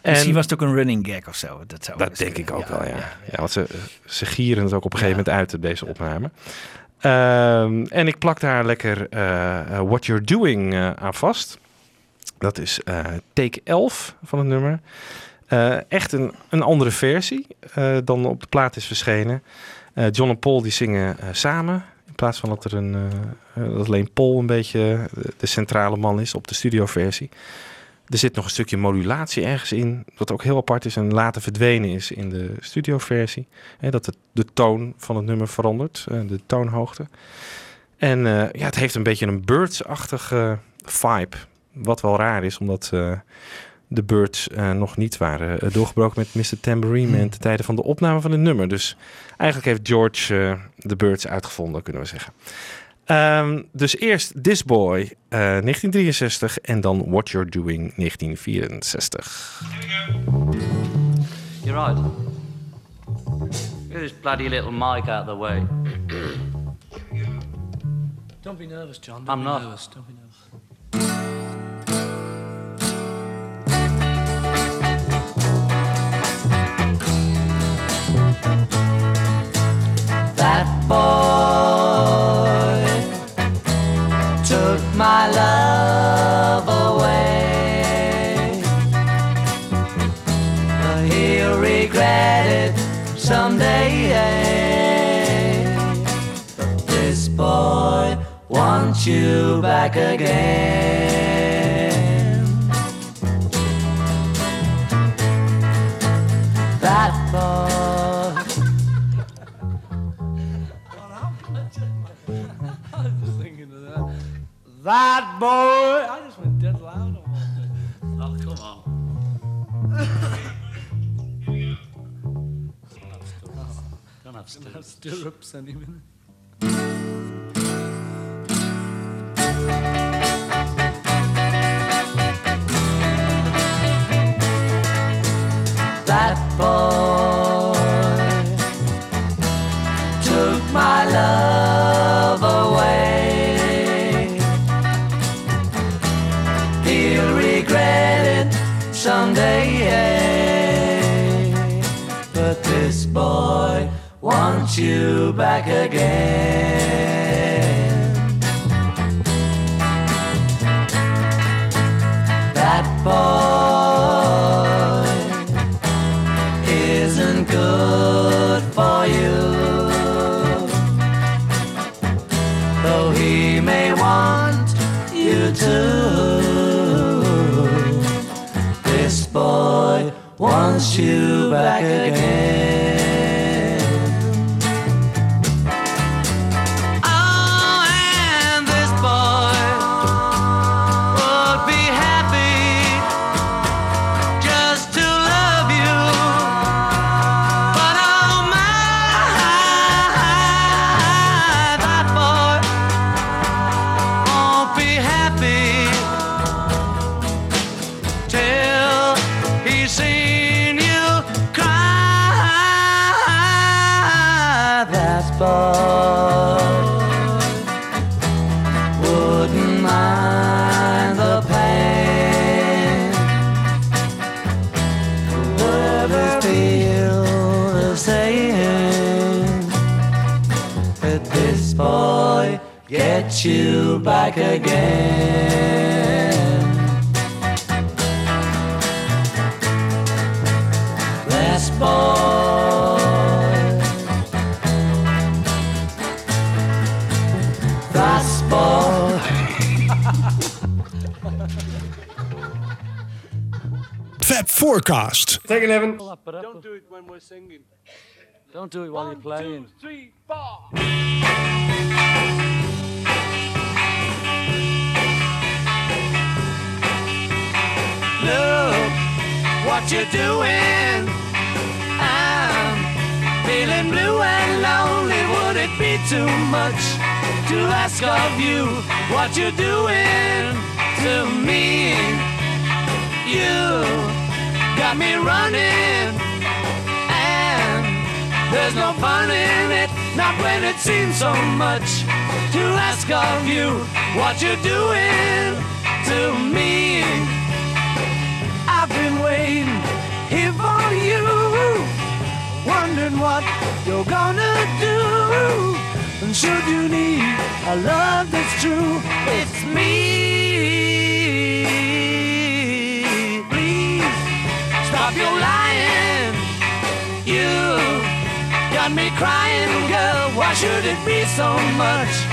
S7: En
S4: Misschien was het ook een running gag of zo. Dat, zou
S7: dat denk ik ook wel, ja. Ja, want ze, ze gieren het ook op een gegeven moment uit, deze opname. Ehm, en ik plak daar lekker eh, eh, What You're Doing eh, aan vast. Dat is take 11 van het nummer. Eh, echt een, een andere versie eh, dan op de plaat is verschenen. Eh, John en Paul die zingen samen. In plaats van dat er een, dat alleen Paul een beetje de, de centrale man is op de studioversie. Er zit nog een stukje modulatie ergens in, wat ook heel apart is en later verdwenen is in de studioversie. Dat het, de toon van het nummer verandert, de toonhoogte. En ja, het heeft een beetje een Birds-achtige vibe. Wat wel raar is, omdat de Birds eh, nog niet waren eh, doorgebroken met Mr. Tambourine Man
S4: Hmm.
S7: ten tijde van de opname van het nummer. Dus eigenlijk heeft George eh, de Birds uitgevonden, kunnen we zeggen. Ehm, dus eerst This Boy, eh, 1963 en dan What You're Doing, 1964.
S10: You're right. Get this bloody little mic out of the way.
S9: Don't be nervous, John.
S10: I'm not.
S9: nervous. Don't be nervous.
S8: Boy took my love away. But he'll regret it someday. This boy wants you back again. That boy.
S9: That boy. I just went dead loud on one
S10: Oh, come on. Don't have
S9: day.
S10: stirrups.
S9: Stirrups anyway.
S8: that back again. Back again. This boy. This boy.
S1: Fab Forecast.
S11: Take it, Evan.
S3: Don't do it when we're singing. Don't do it while you're playing. Two, three, four.
S8: Look what you're doing. I'm feeling blue and lonely. Would it be too much to ask of you what you're doing to me? You got me running, and there's no fun in it. Not when it seems so much to ask of you what you're doing to me. I've been waiting here for you, wondering what you're gonna do. And should you need a love that's true, it's me. Please stop your lying. You got me crying, girl. Why should it be so much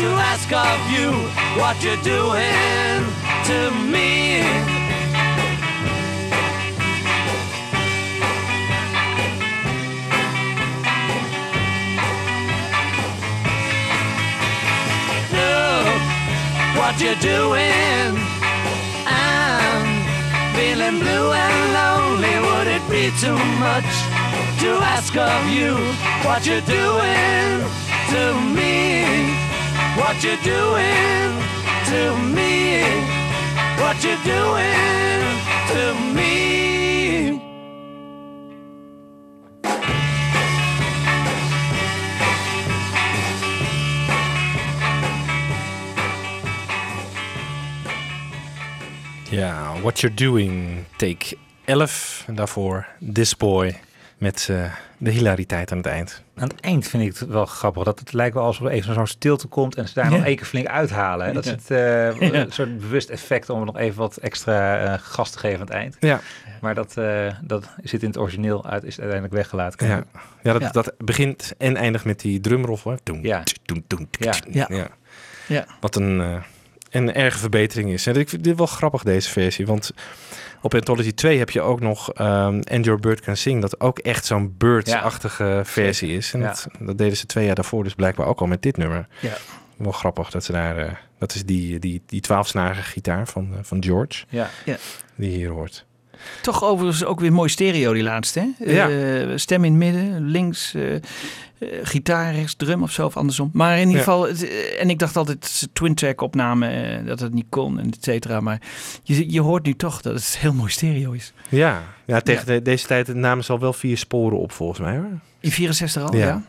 S8: to ask of you what you're doing to me? Look what you're doing. I'm feeling blue and lonely. Would it be too much to ask of you what you're doing to me? What you're doing to me? What you're doing to me?
S7: Ja, What You're Doing, take 11. En daarvoor This Boy met eh, de hilariteit aan het eind.
S5: Aan het eind vind ik het wel grappig. Dat het lijkt wel alsof er even zo'n stilte komt en ze daar nog
S4: Ja.
S5: één keer flink uithalen. hè. Dat is het eh,
S4: Ja.
S5: een soort bewust effect om er nog even wat extra eh, gas te geven aan het eind.
S7: Ja.
S5: Maar dat, eh, dat zit in het origineel uit, is uiteindelijk weggelaten.
S7: Ja, ja, dat,
S4: Ja.
S7: dat begint en eindigt met die drumroffel.
S5: Ja.
S7: toem, toem,
S5: Ja.
S4: Ja. Ja.
S7: Wat een, eh, een erge verbetering is. En ik vind dit wel grappig, deze versie. Want op Anthology 2 heb je ook nog ehm And Your Bird Can Sing. Dat ook echt zo'n Birds-achtige versie is. En
S5: Ja.
S7: dat, dat deden ze twee jaar daarvoor dus blijkbaar ook al met dit nummer.
S4: Ja.
S7: Wel grappig dat ze daar... eh, dat is die, die, die twaalfsnarige gitaar van, eh, van George.
S5: Ja.
S7: Die je hier hoort.
S4: Toch overigens ook weer mooi stereo die laatste. Hè?
S7: Ja.
S4: Eh, stem in het midden, links, eh, eh, gitaar, rechts, drum of zo, of andersom. Maar in ieder geval, eh, en ik dacht altijd twin track opname, eh, dat het niet kon, en et cetera. Maar je, je hoort nu toch dat het heel mooi stereo is.
S7: Ja, ja tegen de- deze tijd namen ze al wel vier sporen op volgens mij hoor.
S4: In 64 al,
S7: Ja.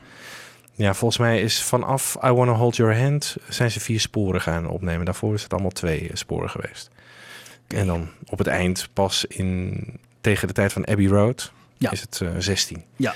S4: ja.
S7: Volgens mij is vanaf I Wanna Hold Your Hand zijn ze vier sporen gaan opnemen. Daarvoor is het allemaal twee sporen geweest. En dan op het eind pas in tegen de tijd van Abbey Road
S4: Ja.
S7: is het eh 16.
S4: Ja.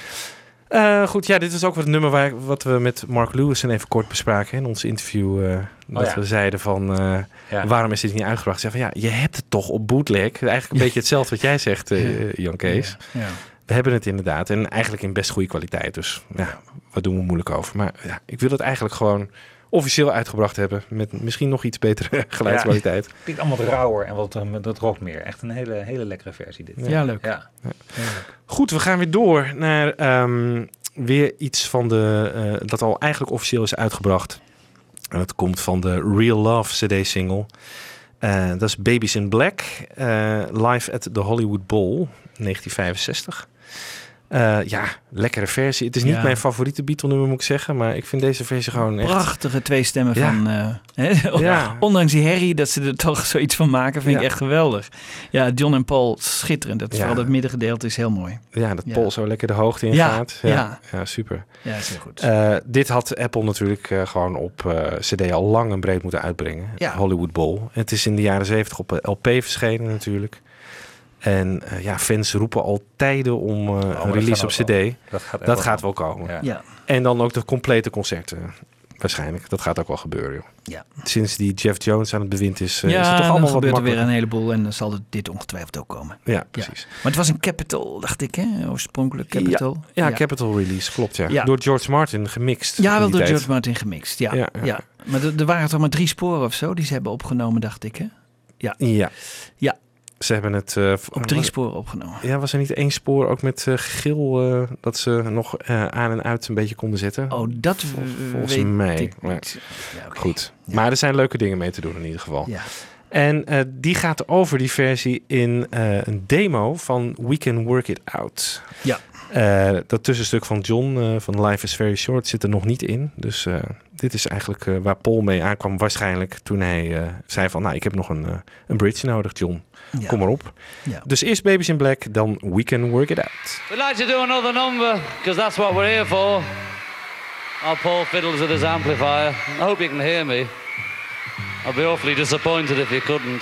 S7: Eh, goed, ja, dit is ook wat het nummer waar, wat we met Mark Lewison even kort bespraken in ons interview. eh, dat
S5: ja.
S7: we zeiden van, eh,
S5: Ja.
S7: waarom is dit niet uitgebracht? Zeggen van, ja, je hebt het toch op bootleg. Eigenlijk een beetje hetzelfde wat jij zegt, eh, Jan Kees.
S4: Ja.
S7: We hebben het inderdaad. En eigenlijk in best goede kwaliteit. Dus ja, wat doen we moeilijk over? Maar ja, ik wil het eigenlijk gewoon officieel uitgebracht hebben. Met misschien nog iets betere geluidskwaliteit.
S5: Het klinkt allemaal wat rauwer en wat, eh, dat rokt meer. Echt een hele, hele lekkere versie dit.
S4: Ja, leuk.
S5: Ja.
S7: Goed, we gaan weer door naar ehm, weer iets van de... eh, dat al eigenlijk officieel is uitgebracht. En dat komt van de Real Love CD-single. Eh, dat is Babies in Black. live at the Hollywood Bowl, 1965. Eh, ja, lekkere versie. Het is niet
S4: Ja.
S7: mijn favoriete Beatle-nummer, moet ik zeggen. Maar ik vind deze versie gewoon echt...
S4: Prachtige twee stemmen
S7: Ja.
S4: van... eh?
S7: Ja.
S4: Ondanks die herrie, dat ze er toch zoiets van maken, vind ik echt geweldig. Ja, John en Paul, schitterend. Dat. Vooral dat middengedeelte is heel mooi.
S7: Ja, dat. Paul zo lekker de hoogte in
S4: Ja,
S7: gaat.
S4: ja.
S7: ja, super.
S4: Ja, is heel goed.
S7: Eh, dit had Apple natuurlijk gewoon op CD al lang en breed moeten uitbrengen.
S4: Ja.
S7: Hollywood Bowl. Het is in de jaren 70 op LP verschenen natuurlijk. En eh, ja, fans roepen al tijden om eh,
S5: maar
S7: een release op CD.
S5: wel. Dat gaat
S7: dat
S5: wel
S7: gaat wel
S5: komen. Ja.
S4: ja.
S7: En dan ook de complete concerten. Waarschijnlijk. Dat gaat ook wel gebeuren. Joh.
S4: Ja.
S7: Sinds die Jeff Jones aan het bewind is, eh,
S4: ja,
S7: is het toch allemaal
S4: gebeurt er weer een heleboel en dan zal dit ongetwijfeld ook komen.
S7: Ja, precies.
S4: Maar het was een Capital, dacht ik, hè? Oorspronkelijk Capital.
S7: Ja, Capital Release, klopt ja.
S4: Ja.
S7: Door George Martin gemixt.
S4: Ja, wel door
S7: tijd.
S4: George Martin gemixt. Ja,
S7: Ja,
S4: ja,
S7: ja.
S4: maar er, er waren toch maar drie sporen of zo die ze hebben opgenomen, dacht ik, hè? Ja,
S7: Ja.
S4: Ja.
S7: Ze hebben het... v-
S4: op drie sporen opgenomen.
S7: Ja, was er niet één spoor ook met eh geel eh, dat ze nog aan en uit een beetje konden zetten?
S4: Oh, dat
S7: Vol- volgens
S4: weet
S7: mij.
S4: ik
S7: Maar
S4: niet. Ja.
S7: Goed.
S4: Ja.
S7: Maar er zijn leuke dingen mee te doen in ieder geval.
S4: Ja.
S7: En die gaat over die versie in een demo van We Can Work It Out.
S4: Ja.
S7: Dat tussenstuk van John van Life is Very Short zit er nog niet in. Dus dit is eigenlijk waar Paul mee aankwam waarschijnlijk toen hij zei van... nou, ik heb nog een, een bridge nodig, John.
S4: Ja.
S7: Kom maar op.
S4: Ja.
S7: Dus eerst Babies in Black, dan We Can Work It Out.
S8: We'd like to do another number, because that's what we're here for. Our Paul fiddles with his amplifier. I hope you can hear me. I'd be awfully disappointed if you couldn't.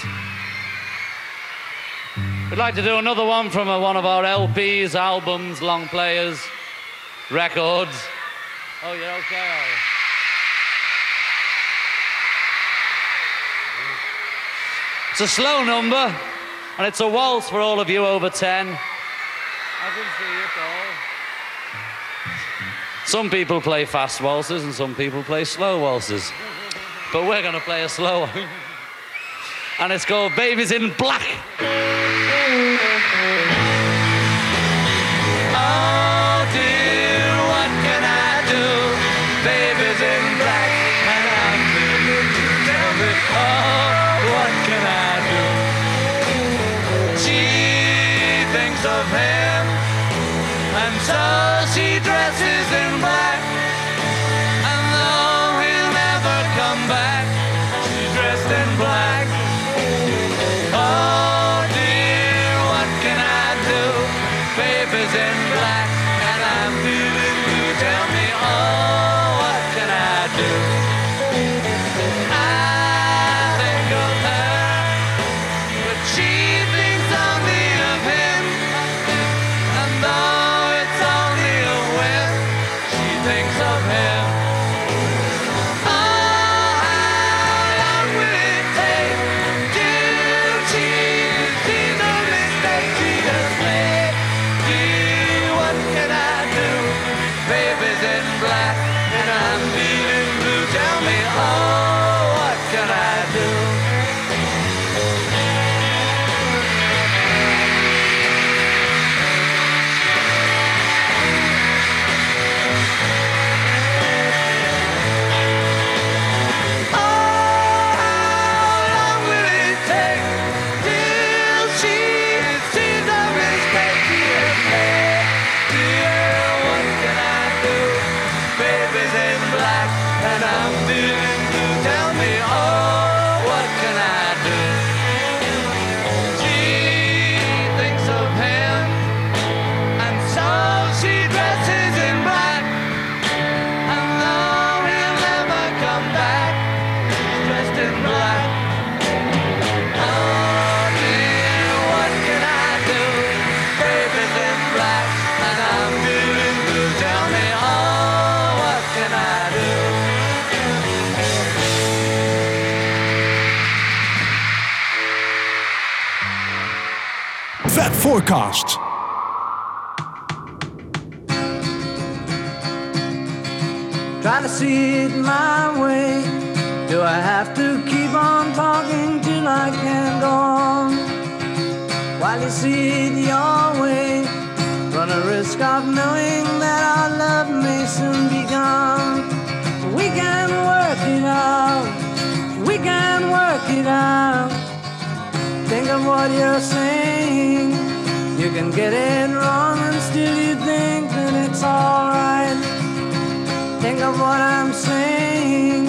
S8: We'd like to do another one from uh, one of our LPs, albums, long players, records. Oh, you're okay, you? It's a slow number, and it's a waltz for all of you over 10. I can see it all. Some people play fast waltzes and some people play slow waltzes. But we're going to play a slow one. and it's called Babies in Black.
S1: Fab Forecast.
S12: Try to see it my way. Do I have to keep on talking till I can't go on? While you see it your way, run a risk of knowing that our love may soon be gone. We can work it out. We can work it out. Think of what you're saying can get it wrong and still you think that it's alright.
S8: Think of what I'm saying.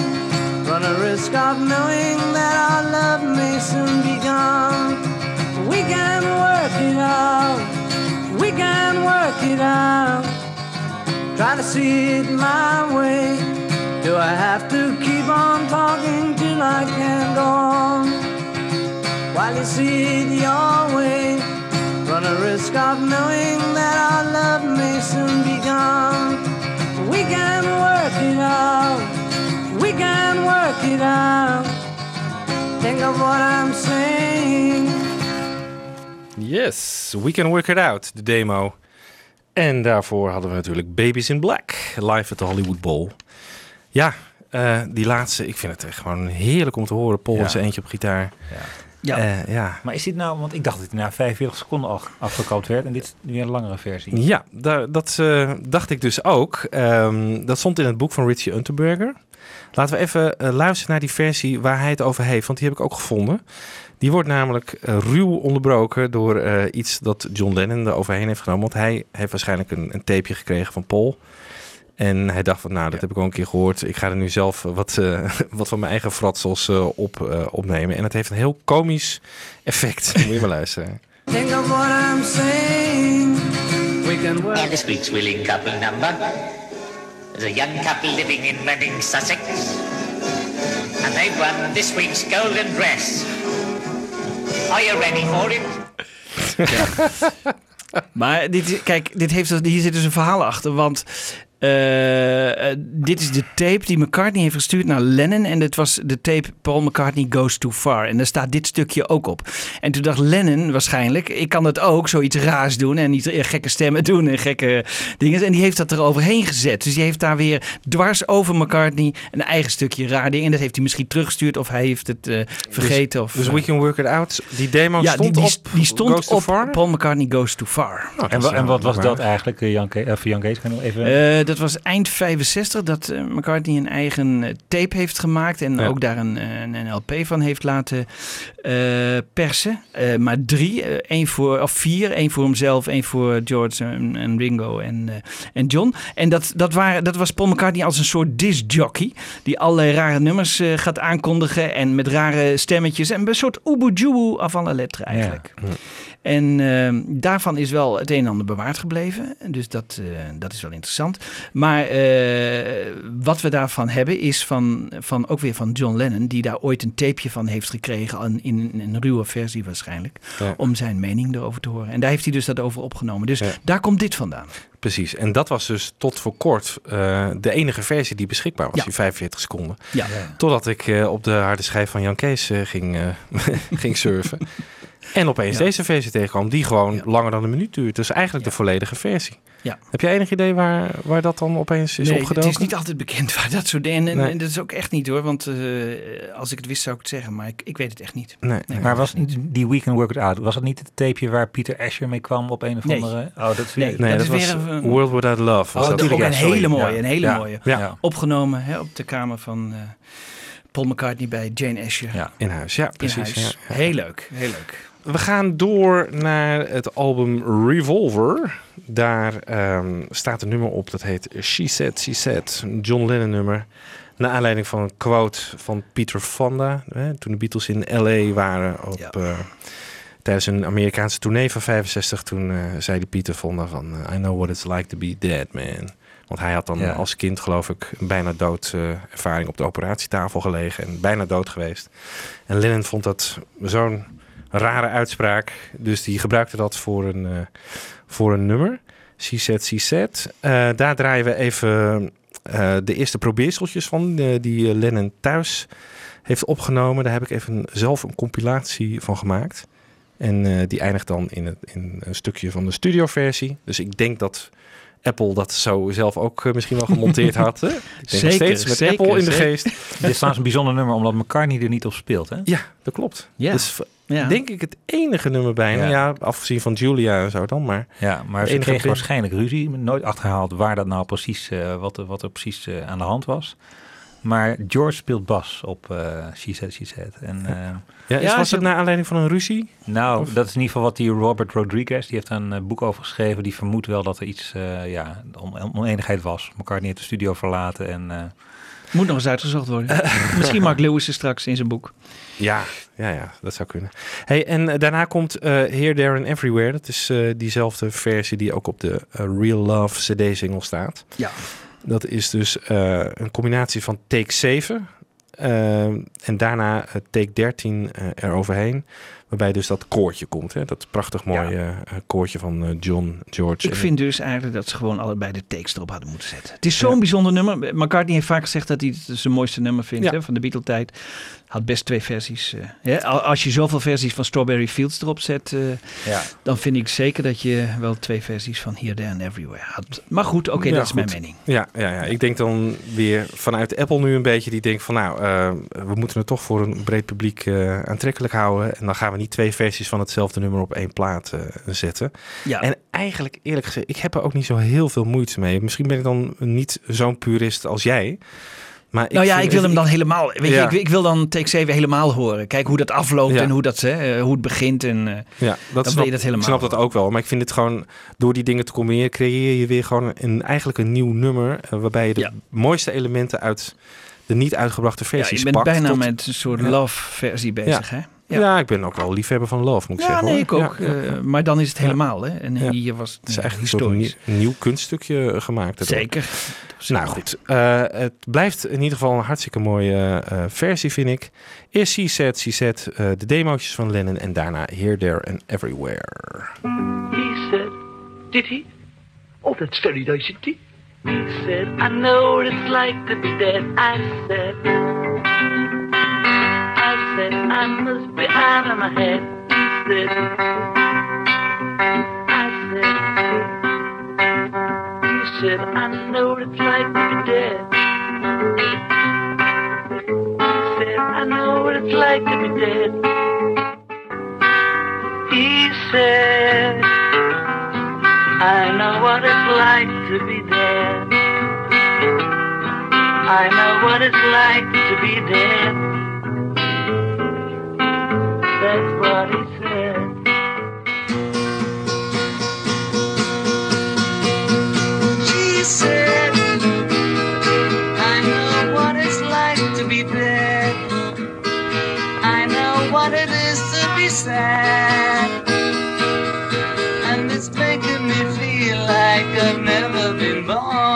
S8: Run a risk of knowing that our love may soon be gone. We can work it out. We can work it out. Try to see it my way. Do I have to keep on talking till I can go on? While you see it your way. Run a risk of knowing that our love may soon be gone. We can work it out. We can work it out. Think of what I'm saying.
S7: Yes, We Can Work It Out, de demo. En daarvoor hadden we natuurlijk Babies in Black, live at de Hollywood Bowl. Ja, eh, die laatste, ik vind het echt gewoon heerlijk om te horen. Paul
S5: Ja.
S7: in zijn eentje op gitaar.
S4: Ja.
S7: Eh, ja.
S5: Maar is dit nou, want ik dacht dat hij na 45 seconden al afgekoopt werd. En dit is nu een langere versie.
S7: Ja, daar, dat eh, dacht ik dus ook. Ehm, dat stond in het boek van Richie Unterberger. Laten we even eh, luisteren naar die versie waar hij het over heeft, want die heb ik ook gevonden. Die wordt namelijk ruw onderbroken door iets dat John Lennon er overheen heeft genomen. Want hij heeft waarschijnlijk een, een tapeje gekregen van Paul. En hij dacht van, nou, dat heb ik al een keer gehoord. Ik ga er nu zelf wat, eh, wat van mijn eigen fratsels eh, op, eh, opnemen. En het heeft een heel komisch effect. Moet je maar luisteren.
S8: Think of what I'm saying. We can work.
S11: And this week's willing couple number. There's a young couple living in Reading, Sussex. And they've won this week's golden dress. Are you ready for it?
S4: Maar dit, kijk, dit heeft, hier zit dus een verhaal achter. Want eh, eh, dit is de tape die McCartney heeft gestuurd naar Lennon. En dit was de tape Paul McCartney Goes Too Far. En daar staat dit stukje ook op. En toen dacht Lennon waarschijnlijk, ik kan het ook, zoiets raars doen. En niet eh, gekke stemmen doen en gekke dingen. En die heeft dat er overheen gezet. Dus die heeft daar weer dwars over McCartney een eigen stukje raar ding. En dat heeft hij misschien teruggestuurd of hij heeft het eh, vergeten. of,
S7: Dus We Can Work It Out, die demo
S4: ja,
S7: stond
S4: die, die,
S7: op
S4: die stond
S7: Goes Too
S4: op
S7: Far?
S4: Paul McCartney Goes Too Far.
S7: Oh,
S5: En,
S7: dat
S5: en wat was dat eigenlijk, Jan, voor Jan Kees? Kan je nog even...
S4: Dat was eind 65 dat eh, McCartney een eigen eh, tape heeft gemaakt. En
S7: Ja.
S4: ook daar een, eh, een, een LP van heeft laten persen. Maar drie, één voor, of vier. één voor hemzelf, één voor George en, en Ringo en, en John. En dat, dat, waren, dat was Paul McCartney als een soort discjockey. Die allerlei rare nummers gaat aankondigen. En met rare stemmetjes. En een soort oeboe avant la lettre eigenlijk.
S7: Ja.
S4: En eh, daarvan is wel het een en ander bewaard gebleven. Dus dat, eh, dat is wel interessant. Maar eh, wat we daarvan hebben is van, van ook weer van John Lennon, die daar ooit een tapeje van heeft gekregen, in, in een ruwe versie waarschijnlijk,
S7: Ja.
S4: om zijn mening erover te horen. En daar heeft hij dus dat over opgenomen. Dus
S7: Ja.
S4: daar komt dit vandaan.
S7: Precies. En dat was dus tot voor kort eh, de enige versie die beschikbaar was,
S4: Ja.
S7: die 45 seconden.
S4: Ja.
S7: Totdat ik eh, op de harde schijf van Jan Kees eh, ging, eh, ging surfen. En opeens
S4: Ja.
S7: deze versie tegenkwam, die gewoon
S4: Ja.
S7: langer dan een minuut duurt. Dus eigenlijk de volledige versie.
S4: Ja.
S7: Heb jij enig idee waar, waar dat dan opeens is
S4: nee,
S7: opgedoken?
S4: het is niet altijd bekend waar dat soort dingen. En,
S7: Nee.
S4: en dat is ook echt niet hoor. Want eh, als ik het wist zou ik het zeggen. Maar ik, ik weet het echt niet.
S7: Nee.
S4: Nee.
S5: Maar was niet die We Can Work It Out, was het niet het tapeje waar Pieter Asher mee kwam op een of
S4: Nee.
S5: andere... Oh, dat is weer...
S4: Nee.
S7: Nee,
S4: dat
S7: dat,
S4: is
S7: was
S4: weer een-
S7: World Without Love. Was
S5: Oh,
S7: dat.
S4: ook
S5: ja,
S4: een hele mooie,
S5: Ja.
S4: een hele
S5: Ja.
S4: mooie.
S7: Ja.
S4: Opgenomen hè, op de kamer van eh, Paul McCartney bij Jane Asher.
S5: Ja.
S7: In huis, ja,
S4: in
S7: precies.
S4: huis.
S7: ja.
S4: Heel leuk, heel leuk.
S7: We gaan door naar het album Revolver. Daar ehm, staat een nummer op dat heet She Said, She Said. Een John Lennon nummer. Naar aanleiding van een quote van Peter Fonda. Hè, toen de Beatles in L.A. waren op,
S4: Ja.
S7: eh, tijdens een Amerikaanse tournee van 65. Toen eh, zei die Peter Fonda van... eh, I know what it's like to be dead, man. Want hij had dan
S5: Ja.
S7: als kind, geloof ik, een bijna dood ervaring op de operatietafel gelegen. En bijna dood geweest. En Lennon vond dat zo'n rare uitspraak. Dus die gebruikte dat voor een, eh, voor een nummer. She said. Eh, daar draaien we even eh, de eerste probeerseltjes van. eh, die Lennon thuis heeft opgenomen. Daar heb ik even zelf een compilatie van gemaakt. En eh, die eindigt dan in, het, in een stukje van de studioversie. Dus ik denk dat Apple dat zo zelf ook misschien wel gemonteerd had. Hè? Ik denk nog
S4: Zeker,
S7: steeds met
S4: zeker,
S7: Apple in de
S4: zeker.
S7: geest.
S5: Dit is trouwens een bijzonder nummer, omdat McCartney er niet op speelt, hè?
S7: Ja, dat klopt.
S4: Ja.
S7: Dus
S4: Ja.
S7: denk ik het enige nummer bijna.
S5: Ja.
S7: Ja, afgezien van Julia en zo dan, maar...
S5: Ja, maar ze kregen waarschijnlijk ruzie. Nooit achterhaald waar dat nou precies, eh, wat, er- wat er precies eh, aan de hand was. Maar George speelt bas op eh She Said, She Said. En, eh,
S7: Ja, is,
S4: Ja,
S7: was het naar aanleiding van een ruzie?
S5: nou, dat is in ieder geval wat die Robert Rodriguez, die heeft daar een boek over geschreven. Die vermoedt wel dat er iets, eh, ja, on- oneenigheid was. McCartney heeft de studio verlaten en... eh,
S4: Moet nog eens uitgezocht worden. Misschien Mark Lewis er straks in zijn boek.
S7: Ja, ja, ja, dat zou kunnen. Hey, en eh, daarna komt eh Here, There and Everywhere. Dat is eh, diezelfde versie die ook op de Real Love CD-single staat.
S4: Ja.
S7: Dat is dus een combinatie van take 7 eh, en daarna take 13 eh, eroverheen. Waarbij dus dat koortje komt. Hè? Dat prachtig mooie eh, koortje van eh, John, George.
S4: Ik vind dus eigenlijk dat ze gewoon allebei de takes erop hadden moeten zetten. Het is zo'n bijzonder nummer. McCartney heeft vaak gezegd dat hij het zijn mooiste nummer vindt
S7: Ja.
S4: hè, van de Beatle-tijd. Had best twee versies. eh, hè. Al- Als je zoveel versies van Strawberry Fields erop zet,
S5: ja.
S4: dan vind ik zeker dat je wel twee versies van Here, There and Everywhere had. Maar goed, oké,
S7: Ja,
S4: dat is mijn mening.
S7: Ja, ja, ja, ik denk dan weer vanuit Apple nu een beetje die denkt van nou, we moeten het toch voor een breed publiek aantrekkelijk houden. En dan gaan we niet twee versies van hetzelfde nummer op één plaat eh, zetten.
S4: Ja.
S7: En eigenlijk, eerlijk gezegd, ik heb er ook niet zo heel veel moeite mee. Misschien ben ik dan niet zo'n purist als jij. Maar
S4: nou ja, ik wil hem dan helemaal. Weet
S7: Ja.
S4: je, ik, ik wil dan take 7 helemaal horen. Kijk hoe dat afloopt
S7: Ja.
S4: en hoe, dat, hè, hoe het begint. En, eh,
S7: Ja,
S4: dan
S7: dat
S4: wil
S7: snap,
S4: je dat helemaal.
S7: ik snap dat ook wel. Maar ik vind het gewoon, door die dingen te combineren, creëer je weer gewoon een, eigenlijk een nieuw nummer. eh, waarbij je de
S4: Ja.
S7: mooiste elementen uit de niet uitgebrachte
S4: Ja,
S7: versies
S4: je bent
S7: pakt.
S4: bijna
S7: tot-
S4: met een soort
S7: Ja.
S4: love-versie bezig, hè?
S7: Ja. ik ben ook wel liefhebber van Love, moet ik
S4: Ja,
S7: zeggen.
S4: nee,
S7: hoor.
S4: ik ook.
S7: Ja,
S4: eh, maar dan is het
S7: Ja.
S4: helemaal, hè? En
S7: Ja.
S4: hier was het,
S7: Het is
S4: eh,
S7: eigenlijk een
S4: historisch.
S7: nieuw, nieuw kunststukje eh, gemaakt. daardoor.
S4: Zeker.
S7: Nou goed, eh, het blijft in ieder geval een hartstikke mooie eh, versie, vind ik. Eerst She Said, She Said, eh, de demo's van Lennon en daarna Here, There and Everywhere.
S8: He said, Did he? Oh, that's very nice indeed. He said, I know what it's like to be dead. I said, I said, I must be out of my head. He said, I said, he said, I know what it's like to be dead. He said, I know what it's like to be dead. He said, I know what it's like to be dead. I know what it's like to be dead.
S12: Bye.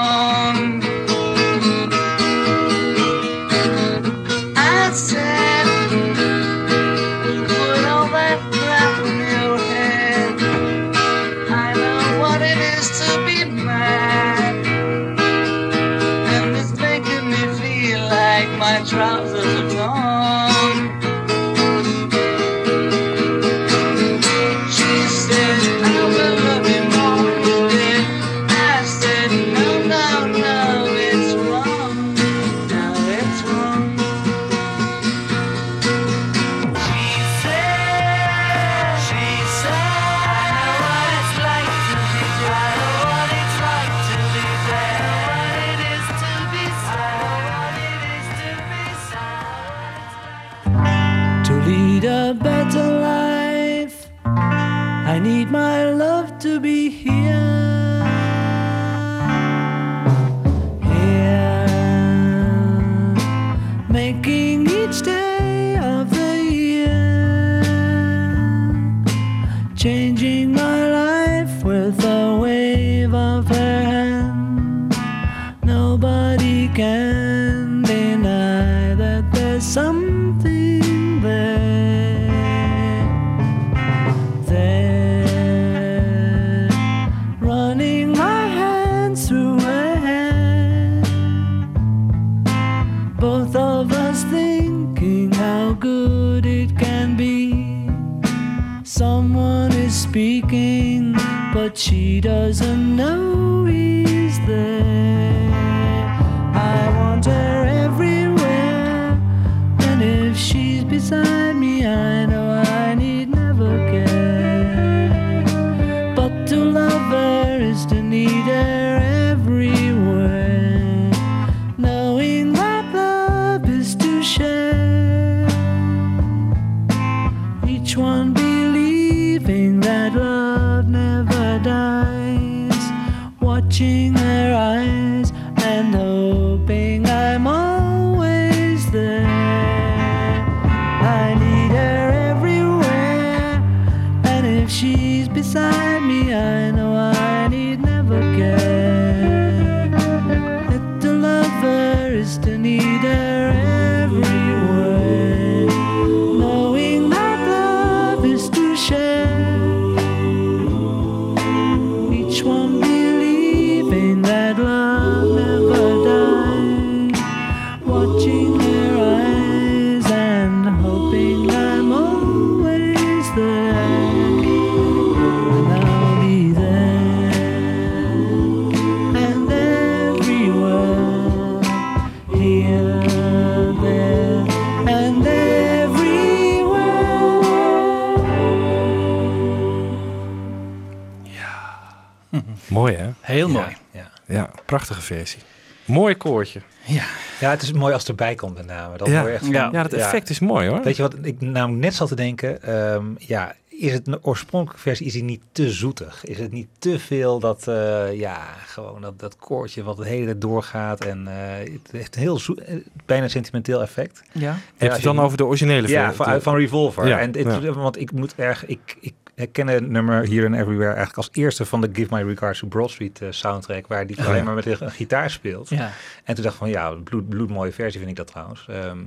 S7: Mooi hè?
S4: Heel mooi.
S5: Ja.
S7: Ja, prachtige versie. Mooi koortje.
S4: Ja.
S5: ja, het is mooi als het erbij komt met name. Dan
S7: Ja.
S5: echt van-
S7: Ja. Ja, dat effect is mooi, hoor.
S5: Weet je wat ik namelijk net zat te denken? Ehm, ja, is het een oorspronkelijke versie, is die niet te zoetig? Is het niet te veel dat, eh, ja, gewoon dat, dat koortje wat het hele tijd doorgaat en eh, het heeft een heel zoet, bijna sentimenteel effect.
S4: Ja.
S5: En
S7: je het dan over de originele
S5: Ja,
S7: versie?
S5: van, van Revolver.
S7: Ja,
S5: en dit,
S7: ja.
S5: Want ik moet erg, ik, ik herken het nummer Here and Everywhere eigenlijk als eerste van de Give My Regards to Broad Street eh, soundtrack, waar die
S7: Oh,
S5: alleen
S7: ja.
S5: maar met een gitaar speelt.
S4: Ja.
S5: En toen dacht ik van ja, bloed, bloedmooie versie vind ik dat trouwens. Ehm,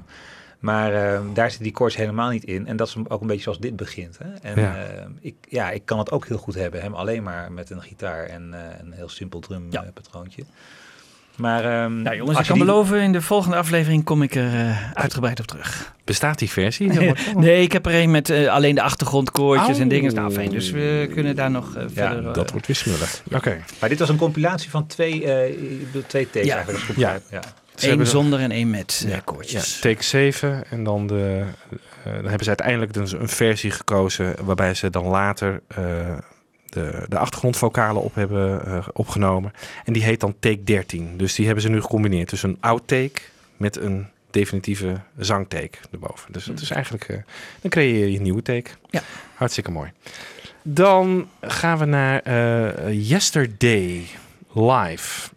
S5: maar ehm, daar zit die koorts helemaal niet in. En dat is ook een beetje zoals dit begint. Hè? En
S7: Ja.
S5: ehm, ik, ja, ik kan het ook heel goed hebben. Hem alleen maar met een gitaar en eh, een heel simpel drumpatroontje. Maar ehm,
S4: Nou jongens,
S5: als
S4: ik kan
S5: die-
S4: beloven, in de volgende aflevering kom ik er eh, uitgebreid op terug.
S7: Bestaat die versie?
S4: nee, ik heb er een met eh, alleen de achtergrondkoortjes en
S7: Oh.
S4: dingen. Nou fijn, dus we kunnen daar nog eh, verder... eh,
S7: dat wordt weer smullig. Oké.
S5: Maar dit was een compilatie van twee, eh, ik bedoel, twee takes
S4: Ja.
S5: eigenlijk.
S7: Ja.
S5: ja.
S4: Eén
S7: er-
S4: zonder en één met eh,
S7: Ja,
S4: koortjes.
S7: Ja, take 7 en dan, de, eh, dan hebben ze uiteindelijk dus een versie gekozen waarbij ze dan later eh, de, de achtergrondvokalen op hebben eh, opgenomen. En die heet dan take 13. Dus die hebben ze nu gecombineerd. Dus een outtake met een definitieve zangtake erboven. Dus dat is eigenlijk, eh, dan creëer je een nieuwe take.
S4: Ja.
S7: Hartstikke mooi. Dan gaan we naar eh, Yesterday live.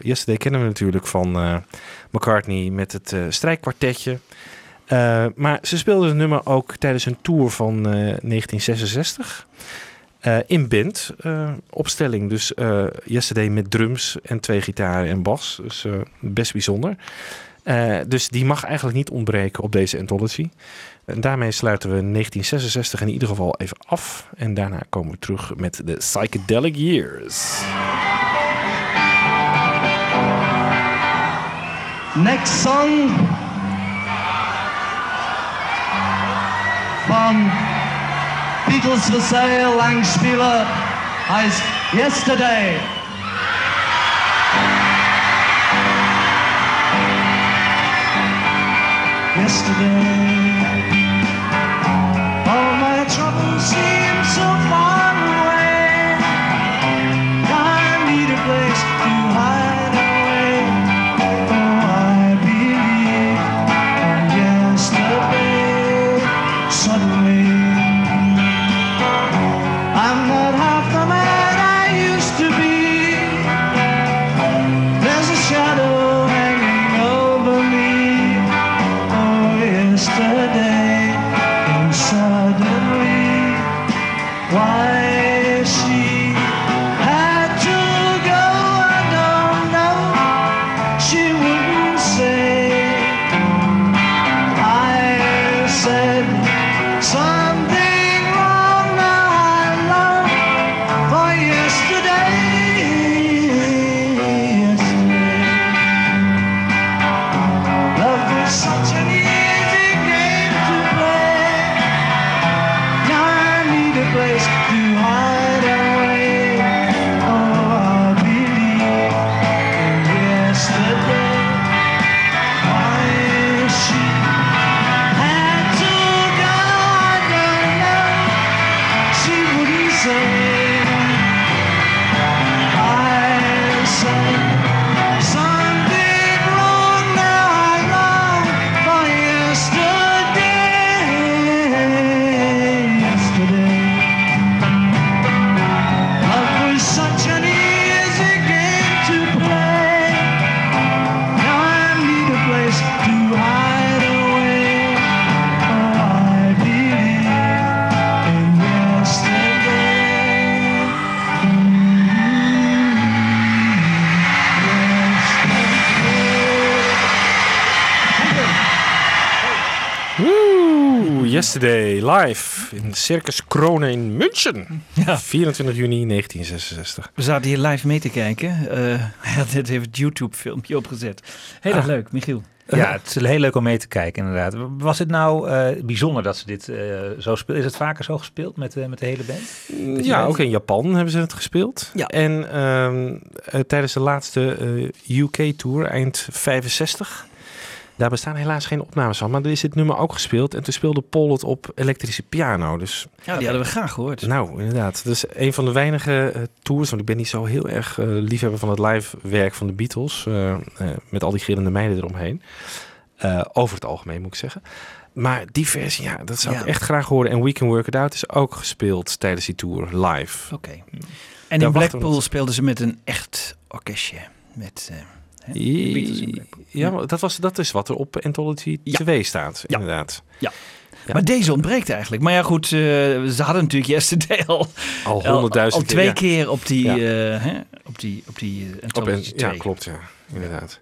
S7: Yesterday kennen we natuurlijk van McCartney met het strijkkwartetje. Maar ze speelden het nummer ook tijdens een tour van eh, 1966. Eh, in band eh, opstelling. Dus eh, Yesterday met drums en twee gitaren en bas. Dus best bijzonder. Dus die mag eigenlijk niet ontbreken op deze anthology. En daarmee sluiten we 1966 in ieder geval even af. En daarna komen we terug met de Psychedelic Years.
S13: Next song from Beatles for Sale, Langspieler, heißt Yesterday. Yesterday, Yesterday
S7: live in Circus Kronen in München. 24 juni 1966.
S4: We zaten hier live mee te kijken. Eh, had net even het YouTube-filmpje opgezet. Heel erg
S5: Ah.
S4: leuk, Michiel.
S5: Ja, het is heel leuk om mee te kijken, inderdaad. Was het nou eh, bijzonder dat ze dit eh, zo speelt? Is het vaker zo gespeeld met, eh, met de hele band?
S7: Ja,
S5: weet?
S7: ook in Japan hebben ze het gespeeld.
S4: Ja.
S7: En ehm, eh, tijdens de laatste eh, UK-tour, eind 65... Daar bestaan helaas geen opnames van, maar er is dit nummer ook gespeeld. En toen speelde Paul het op elektrische piano. Dus
S4: Ja, die hadden we graag gehoord.
S7: Nou, inderdaad. Dat is een van de weinige eh, tours. Want ik ben niet zo heel erg eh, liefhebber van het live werk van de Beatles. eh, eh, met al die gillende meiden eromheen. Eh, over het algemeen moet ik zeggen. Maar die versie, ja, dat zou
S4: Ja.
S7: ik echt graag horen. En We Can Work It Out is ook gespeeld tijdens die tour live.
S4: Oké. En
S7: Daar
S4: in Blackpool speelden ze met een echt orkestje. Met, eh, hè, de Beatles in Blackpool.
S7: Ja, maar dat, was, dat is wat er op Anthology 2 staat, inderdaad.
S4: Ja.
S7: Ja.
S4: Maar deze ontbreekt eigenlijk. Maar ja, goed, eh, ze hadden natuurlijk Yesterday al,
S7: Al honderdduizend
S4: al twee
S7: keer, ja.
S4: keer op die,
S7: Ja.
S4: eh, hè, op die, op die eh,
S7: Op ja,
S4: 2.
S7: klopt, ja. Inderdaad.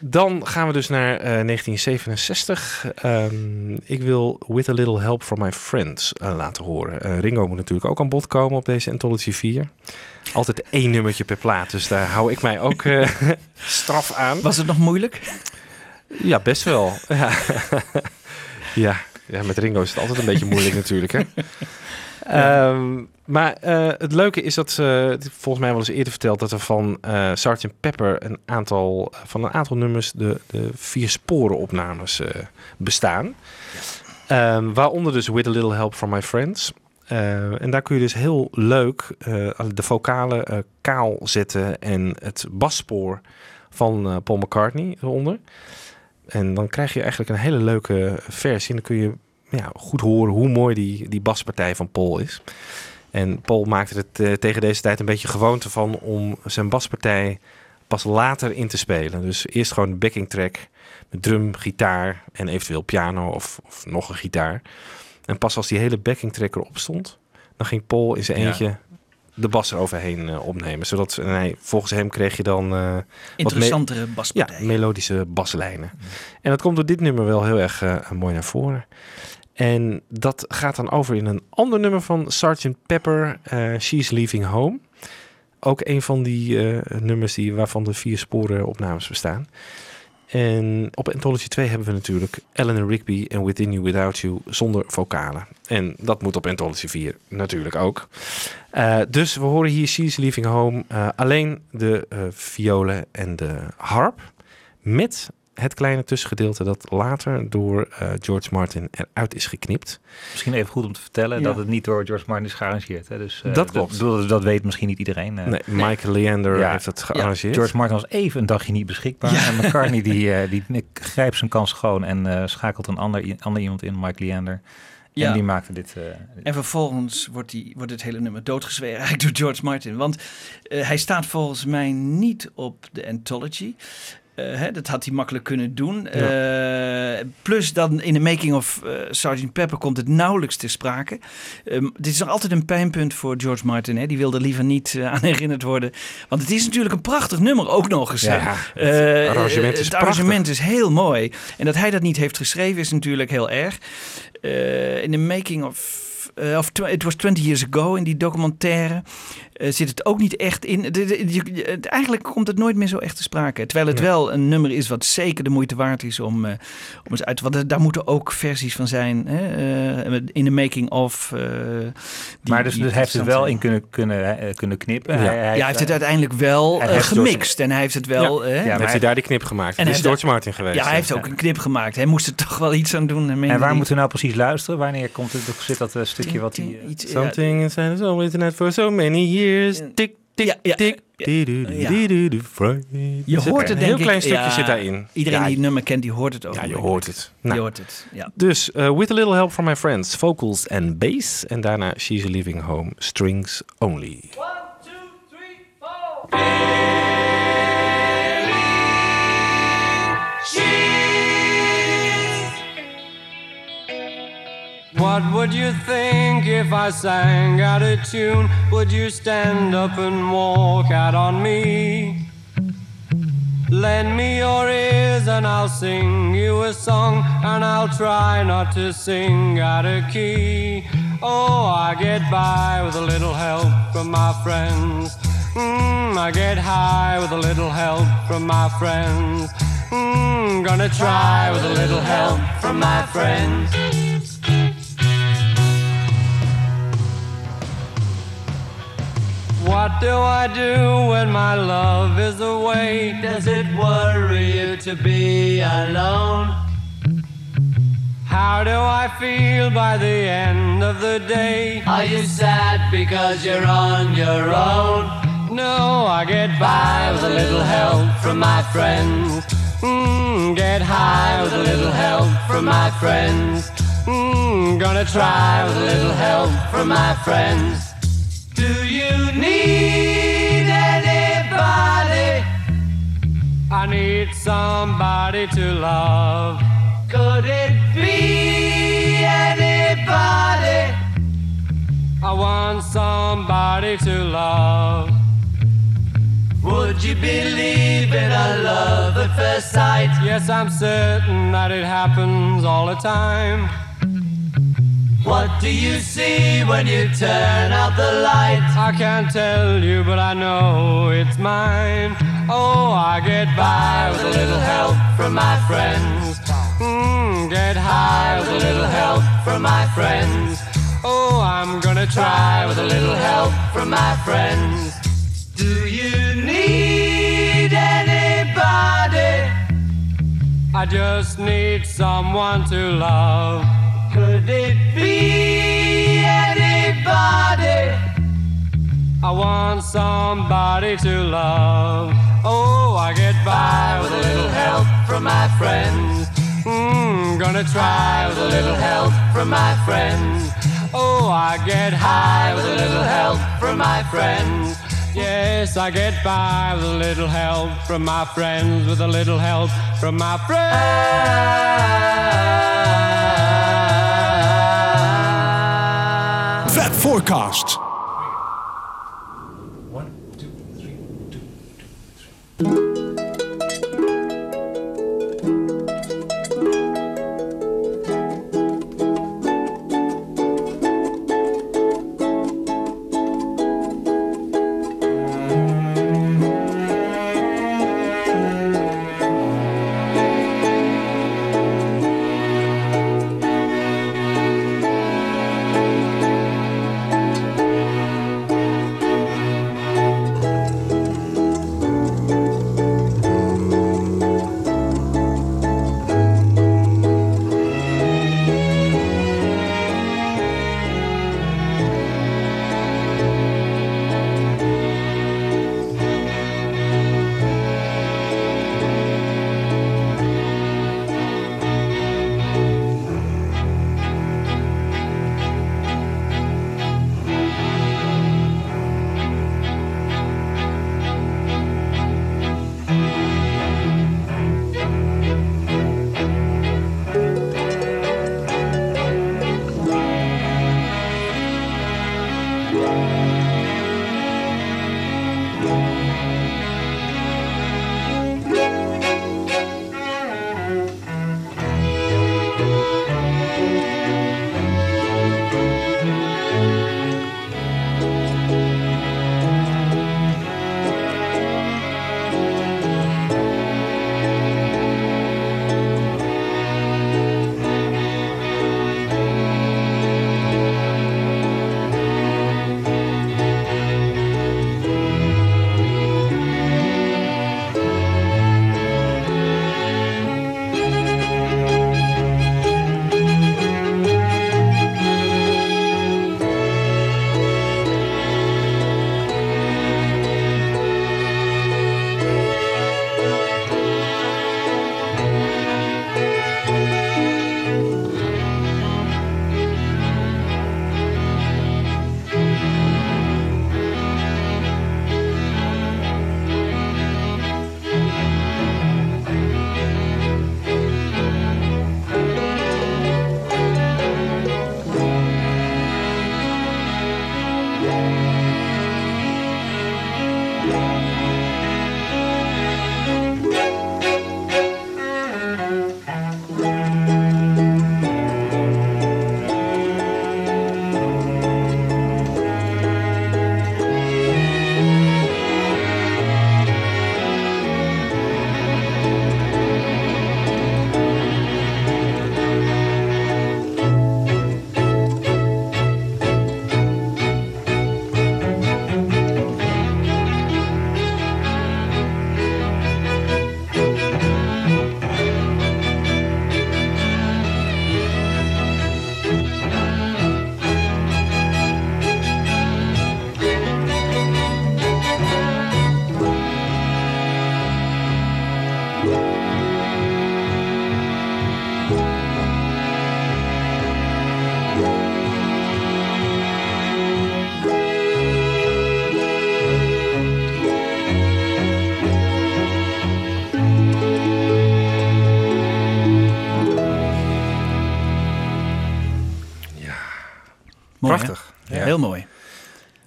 S7: Dan gaan we dus naar eh, 1967. Ehm, ik wil With a Little Help from My Friends laten horen. Ringo moet natuurlijk ook aan bod komen op deze Anthology 4. Altijd één nummertje per plaat, dus daar hou ik mij ook eh, straf aan.
S4: Was het nog moeilijk?
S7: Ja, best wel. Ja. ja. ja, met Ringo is het altijd een beetje moeilijk natuurlijk. Hè? Ehm, maar eh, het leuke is dat, eh, dit volgens mij wel eens eerder verteld, dat er van eh Sgt. Pepper een aantal, van een aantal nummers de, de vier sporen opnames eh, bestaan. Ehm, waaronder dus With a Little Help from My Friends. Eh, en daar kun je dus heel leuk eh, de vocalen eh, kaal zetten en het basspoor van Paul McCartney eronder. En dan krijg je eigenlijk een hele leuke versie. En dan kun je ja, goed horen hoe mooi die, die baspartij van Paul is. En Paul maakte het tegen deze tijd een beetje gewoonte van om zijn baspartij pas later in te spelen. Dus eerst gewoon de backing track met drum, gitaar en eventueel piano of, of nog een gitaar. En pas als die hele backing track erop stond, dan ging Paul in zijn
S4: Ja.
S7: eentje de bas eroverheen eh, opnemen. Zodat hij, volgens hem kreeg je dan wat
S4: Interessantere
S7: me-
S4: baspartijen.
S7: Ja, melodische baslijnen. En dat komt door dit nummer wel heel erg eh, mooi naar voren. En dat gaat dan over in een ander nummer van Sgt. Pepper, She's Leaving Home. Ook een van die nummers die, waarvan de vier sporen opnames bestaan. En op Anthology 2 hebben we natuurlijk Eleanor Rigby en Within You Without You zonder vocalen. En dat moet op Anthology 4 natuurlijk ook. Eh, dus we horen hier She's Leaving Home eh, alleen de eh, violen en de harp. Met het kleine tussengedeelte dat later door eh, George Martin eruit is geknipt.
S5: Misschien even goed om te vertellen
S7: Ja.
S5: dat het niet door George Martin is gearrangeerd. Hè? Dus, eh,
S7: Dat klopt.
S5: Dat, dat weet misschien niet iedereen. eh.
S7: Nee, Michael Leander heeft het gearrangeerd.
S5: George Martin was even een dagje niet beschikbaar. En McCartney die, eh, die grijpt zijn kans schoon en eh, schakelt een ander, ander iemand in, Mike Leander.
S4: Ja.
S5: En die maakte dit... eh,
S4: En vervolgens wordt, die, wordt het hele nummer doodgezweren eigenlijk door George Martin. Want eh, hij staat volgens mij niet op de Anthology. Eh, hè, dat had hij makkelijk kunnen doen. Eh, plus dan in de making of eh Sgt. Pepper komt het nauwelijks te sprake. Ehm, dit is nog altijd een pijnpunt voor George Martin. Hè. Die wil er liever niet aan herinnerd worden. Want het is natuurlijk een prachtig nummer ook nog eens.
S7: Ja, het arrangement is
S4: het arrangement is heel mooi. En dat hij dat niet heeft geschreven is natuurlijk heel erg. In de making of... of It was 20 years ago in die documentaire eh, zit het ook niet echt in. De- de- je- het- eigenlijk komt het nooit meer zo echt te sprake. Terwijl het
S7: Nee.
S4: wel een nummer is wat zeker de moeite waard is om, eh, om eens uit te... Want daar moeten ook versies van zijn hè, eh, in de making of. eh, die-
S5: maar dus,
S4: die
S5: dus hij heeft het wel
S4: zijn.
S5: in kunnen, kunnen, kunnen knippen.
S7: Ja.
S5: Hij,
S4: Ja, hij heeft het uiteindelijk wel gemixt. En hij heeft het wel...
S7: Ja.
S4: hè,
S7: En
S5: maar
S7: heeft hij daar die knip gemaakt.
S4: En
S7: is
S4: heeft-
S7: George Martin geweest.
S4: ja, hij heeft ook een knip gemaakt. Hij moest er toch wel iets aan doen.
S5: En waar moeten we nou precies luisteren? Wanneer komt het, zit dat eh, stukje wat hij...
S4: Iets,
S7: Something inside us always tonight for so many years. Tik, tik, tik.
S4: Je hoort het
S7: Een heel klein stukje zit daarin.
S4: Iedereen die het nummer kent, die hoort het ook.
S7: Ja, je hoort het. Nou,
S4: Je hoort het, ja.
S7: Dus uh, With a Little Help from My Friends, vocals and bass. En daarna She's a Leaving Home, strings only.
S13: What would you think if I sang out of tune? Would you stand up and walk out on me? Lend me your ears and I'll sing you a song, and I'll try not to sing out of key. Oh, I get by with a little help from my friends. Mm, I get high with a little help from my friends. Mm, gonna try with a little help from my friends. What do I do when my love is away? Does it worry you to be alone? How do I feel by the end of the day? Are you sad because you're on your own? No, I get by with a little help from my friends. Mm, get high with a little help from my friends. Mm, gonna try with a little help from my friends. You need anybody? I need somebody to love. Could it be anybody? I want somebody to love. Would you believe in a love at first sight? Yes, I'm certain that it happens all the time. What do you see when you turn out the light? I can't tell you, but I know it's mine. Oh, I get by with a little help from my friends. Mm, get high with a little help from my friends. Oh, I'm gonna try with a little help from my friends. Do you need anybody? I just need someone to love. Could it be anybody? I want somebody to love. Oh, I get by with a little help from my friends. Mm, gonna try with a little help from my friends. Oh, I get high with a little help from my friends. Yes, I get by with a little help from my friends, with a little help from my friends.
S1: Forecast.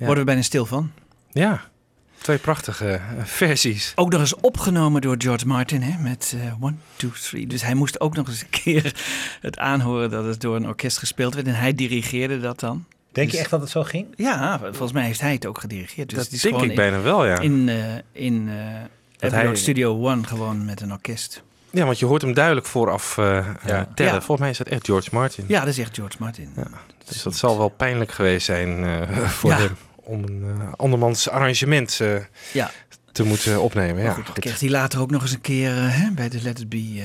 S4: Worden we bijna stil van.
S8: Ja, twee prachtige eh, versies.
S4: Ook nog eens opgenomen door George Martin hè, met eh, One, Two, Three. Dus hij moest ook nog eens een keer het aanhoren dat het door een orkest gespeeld werd. En hij dirigeerde dat dan.
S5: Denk je
S4: Dus-
S5: echt dat het zo ging?
S4: Ja, volgens mij heeft hij het ook gedirigeerd. Dus
S8: Dat
S4: is
S8: denk ik bijna wel, ja.
S4: In, eh in eh Abbey
S8: hij-
S4: Road Studio One gewoon met een orkest.
S8: Ja, want je hoort hem duidelijk vooraf eh, eh, tellen.
S4: Ja.
S8: Volgens mij is dat echt George Martin.
S4: Ja, dat is echt George Martin.
S8: Dus dat zal wel pijnlijk geweest zijn eh, voor
S4: Ja.
S8: hem om een eh, andermans arrangement eh,
S4: Ja.
S8: te moeten opnemen. Ja,
S4: goed, kreeg hij later ook nog eens een keer eh, hè, bij de Let It Be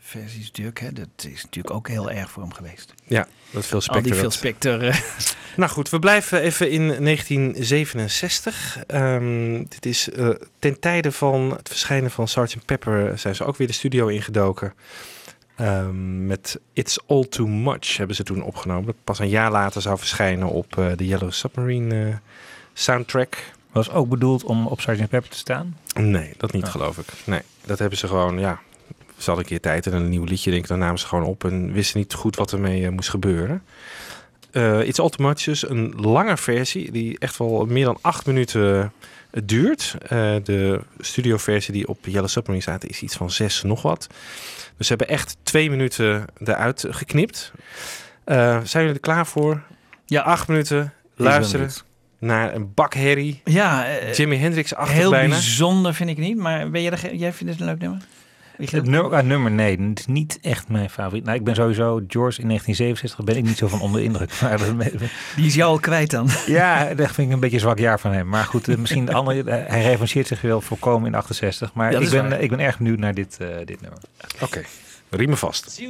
S4: versies natuurlijk. Hè. Dat is natuurlijk ook heel erg voor hem geweest.
S8: Ja, dat veel
S4: Al die
S8: Spector.
S4: Phil
S8: dat-
S4: Spector. eh,
S8: Nou goed, we blijven even in 1967. Ehm, dit is ten tijde van het verschijnen van Sgt. Pepper zijn ze ook weer de studio ingedoken. Ehm, met It's All Too Much hebben ze toen opgenomen. Dat pas een jaar later zou verschijnen op de Yellow Submarine soundtrack.
S5: Was ook bedoeld om op Sgt. Pepper te staan?
S8: Nee, dat niet geloof ik. Nee, dat hebben ze gewoon, ja. Ze hadden een keer tijd en een nieuw liedje, denk ik, dan namen ze gewoon op en wisten niet goed wat ermee eh, moest gebeuren. Eh It's All Too Much is een lange versie die echt wel meer dan acht minuten eh, duurt. Eh, de studioversie die op Yellow Submarine staat is iets van zes nog wat. Dus ze hebben echt twee minuten eruit geknipt. Zijn jullie er klaar voor?
S4: Ja.
S8: Acht minuten luisteren. Naar een bak herrie.
S4: ja, eh,
S8: Jimi Hendrix achter
S4: heel
S8: bijna.
S4: bijzonder vind ik niet. Maar ben jij, er, jij vindt het een leuk nummer?
S5: Het nummer, ah, nummer, nee, het is niet echt mijn favoriet. Nou, ik ben sowieso George in 1967, ben ik niet zo van onder de indruk. Maar
S4: Die is jou al kwijt dan.
S5: ja, dat vind ik een beetje een zwak jaar van hem. Maar goed, eh, misschien de andere, eh, hij revancheert zich wel volkomen in 68. Maar
S4: Ja,
S5: ik, ben,
S4: waar.
S5: ik ben erg benieuwd naar dit, eh, dit nummer.
S8: Oké, riemen vast.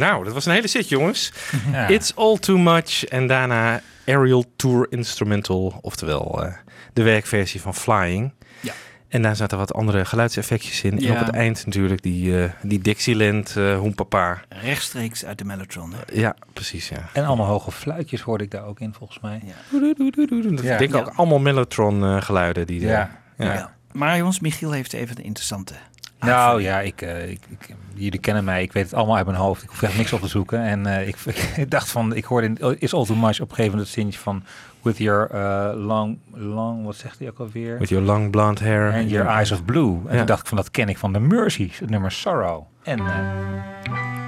S7: Nou, dat was een hele zit, jongens.
S5: Ja.
S7: It's All Too Much. En daarna Aerial Tour Instrumental. Oftewel eh, de werkversie van Flying.
S4: Ja.
S7: En daar zaten wat andere geluidseffectjes in. En
S4: Ja.
S7: op het eind natuurlijk die, eh, die Dixieland, eh hoempapa.
S4: Rechtstreeks uit de Mellotron. hè?
S7: Ja, precies, ja.
S5: En allemaal hoge fluitjes hoorde ik daar ook in, volgens mij.
S7: Dat
S5: Ja.
S7: Ik denk ook allemaal Mellotron geluiden. Die,
S5: Ja.
S7: ja.
S4: Ja. Maar jongens, Michiel heeft even een interessante.
S5: Nou ja, ik, eh, ik, ik- jullie kennen mij. Ik weet het allemaal uit mijn hoofd. Ik hoef echt niks op te zoeken. En eh, ik, ik dacht van, ik hoorde in Is All Too Much op een gegeven moment het zintje van With your eh, long, long, wat zegt hij ook alweer?
S7: Met your long blonde hair.
S5: And your eyes of blue. En
S7: Ja.
S5: toen dacht ik van, dat ken ik van de Mercies, het nummer Sorrow. En eh,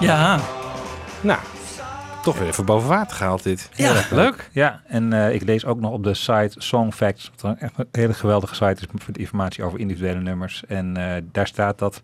S4: Ja.
S7: Nou, toch weer even boven water gehaald dit.
S5: Ja.
S7: Leuk.
S5: Ja, en eh, ik lees ook nog op de site Song Facts, wat een echt een hele geweldige site is voor de informatie over individuele nummers. En eh, daar staat dat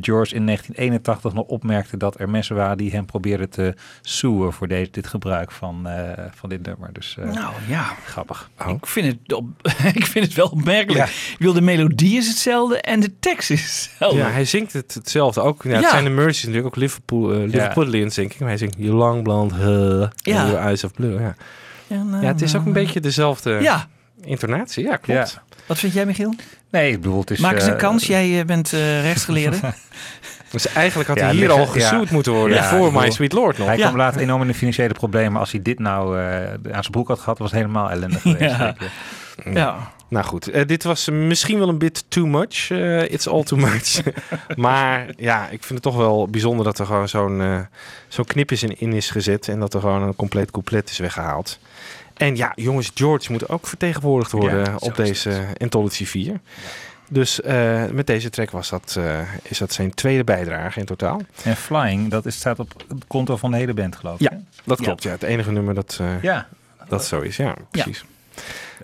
S5: George in 1981 nog opmerkte dat er mensen waren die hem probeerden te suwen voor deze, dit gebruik van, eh, van dit nummer. Dus eh,
S4: Nou ja,
S5: grappig.
S4: ik, vind het op, ik vind het wel opmerkelijk. Ik wil de melodie is hetzelfde en de tekst is hetzelfde.
S7: Ja, hij zingt het hetzelfde ook. Ja, het
S4: Ja.
S7: zijn de Mercies natuurlijk ook Liverpool, eh Liverpoolians, denk ik. Maar hij zingt You Long Blonde Hair
S4: Ja.
S7: Your Eyes of Blue. Ja.
S4: Eh,
S7: ja, het is ook een beetje dezelfde
S4: Ja.
S7: intonatie. Ja, klopt.
S4: Wat vind jij, Michiel?
S5: Nee, ik bedoel, het is...
S4: Maak eens een
S5: eh,
S4: kans. Jij eh, bent eh, rechtsgeleerde.
S7: Dus eigenlijk had
S5: Ja,
S7: hij hier
S5: liggen-
S7: al
S5: ja.
S7: moeten worden
S5: Ja,
S7: voor My Sweet Lord nog.
S5: Hij
S7: Ja.
S5: kwam later enorm in de financiële problemen. Als hij dit nou eh, aan zijn broek had gehad, was het helemaal ellendig geweest.
S4: Ja.
S5: denk ik.
S4: Ja.
S7: Nou goed, eh, dit was misschien wel een bit too much. eh, it's all too much. maar ja, ik vind het toch wel bijzonder dat er gewoon zo'n eh zo'n knipjes in, in is gezet. En dat er gewoon een compleet couplet is weggehaald. En ja, jongens, George moet ook vertegenwoordigd worden
S5: Ja,
S7: op deze Anthology 4. Dus eh, met deze track was dat, eh, is dat zijn tweede bijdrage in totaal.
S5: En Flying, dat is, staat op het konto van de hele band, geloof ik.
S7: Ja,
S5: hè?
S7: dat klopt. Ja. Het enige nummer dat, eh,
S5: Ja.
S7: dat zo is. Ja, precies.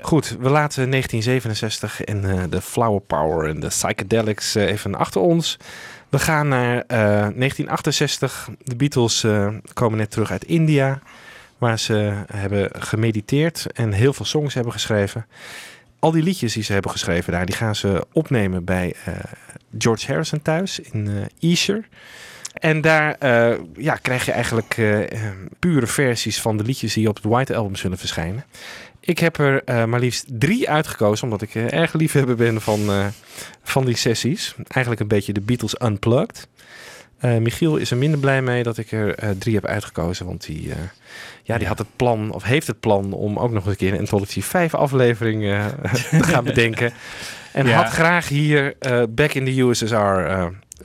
S7: Goed, we laten 1967 en de flower power en de psychedelics even achter ons. We gaan naar eh, 1968. De Beatles komen net terug uit India, waar ze hebben gemediteerd en heel veel songs hebben geschreven. Al die liedjes die ze hebben geschreven daar, die gaan ze opnemen bij eh, George Harrison thuis in eh Esher. En daar eh, ja, krijg je eigenlijk pure versies van de liedjes die op het White Album zullen verschijnen. Ik heb er maar liefst drie uitgekozen, omdat ik erg liefhebber ben van, van die sessies. Eigenlijk een beetje de Beatles Unplugged. Eh, Michiel is er minder blij mee dat ik er eh, drie heb uitgekozen, want die, eh, ja, die had het plan, of heeft het plan, om ook nog eens een keer een Anthology 5 aflevering te gaan bedenken. En
S5: Ja.
S7: had graag hier Back in the USSR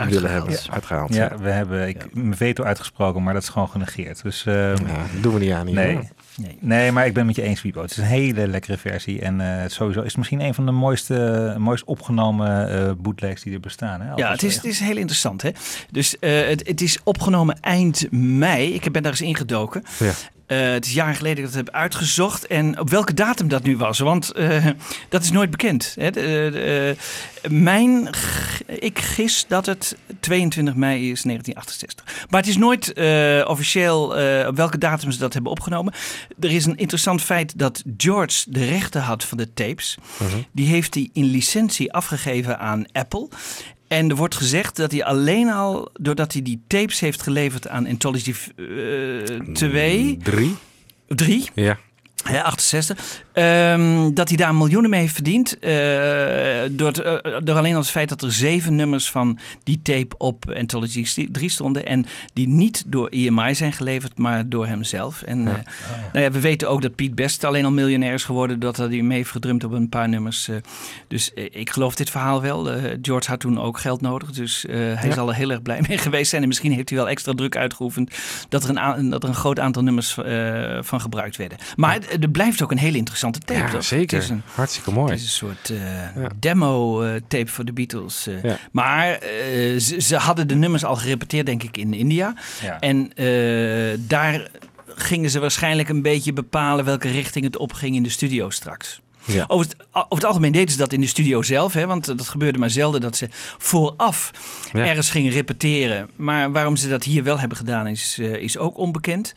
S7: willen hebben
S5: Ja.
S7: uitgehaald.
S5: Ja, we hebben ik, mijn veto uitgesproken, maar dat is gewoon genegeerd. Dus ehm,
S7: Ja, doen we niet aan hier.
S5: nee.
S4: Nee.
S5: Nee, maar ik ben met je eens, Wiebo. Het is een hele lekkere versie. En eh, sowieso is het misschien een van de mooiste, mooist opgenomen eh bootlegs die er bestaan. Hè?
S4: Ja, het is, het is heel interessant. Hè? Dus eh, het, het is opgenomen eind mei. Ik ben daar eens ingedoken.
S7: Ja.
S4: Eh, het is jaren geleden dat ik het heb uitgezocht. En op welke datum dat nu was. Want eh, dat is nooit bekend. Hè? De- eh, mijn, ik gis dat het 22 mei is 1968. Maar het is nooit officieel op welke datum ze dat hebben opgenomen. Er is een interessant feit dat George de rechten had van de tapes. Die heeft hij in licentie afgegeven aan Apple. En er wordt gezegd dat hij alleen al, doordat hij die tapes heeft geleverd aan Anthology 2,
S7: Drie?
S4: 3,
S7: Ja.
S4: Ja, 68. ehm, dat hij daar miljoenen mee heeft verdiend. eh, door, het, eh, door alleen al het feit dat er zeven nummers van die tape op Anthology 3 stonden. En die niet door EMI zijn geleverd, maar door hemzelf. En eh, nou ja, we weten ook dat Piet Best alleen al miljonair is geworden. Dat hij mee heeft gedrumd op een paar nummers. dus ik geloof dit verhaal wel. George had toen ook geld nodig. Dus hij zal er heel erg blij mee geweest zijn. En misschien heeft hij wel extra druk uitgeoefend. Dat er een, dat er een groot aantal nummers van gebruikt werden. Maar er blijft ook een hele interessante tape.
S7: Ja,
S4: toch?
S7: zeker.
S4: Het is een,
S7: Hartstikke mooi.
S4: het is een soort eh, demo-tape voor de Beatles. eh.
S7: Ja.
S4: Maar eh, ze, ze hadden de nummers al gerepeteerd, denk ik, in India.
S5: Ja.
S4: En eh, daar gingen ze waarschijnlijk een beetje bepalen welke richting het opging in de studio straks.
S8: Ja.
S4: Over, het, over het algemeen deden ze dat in de studio zelf, hè, want dat gebeurde maar zelden dat ze vooraf
S8: Ja.
S4: ergens gingen repeteren. Maar waarom ze dat hier wel hebben gedaan is, eh, is ook onbekend.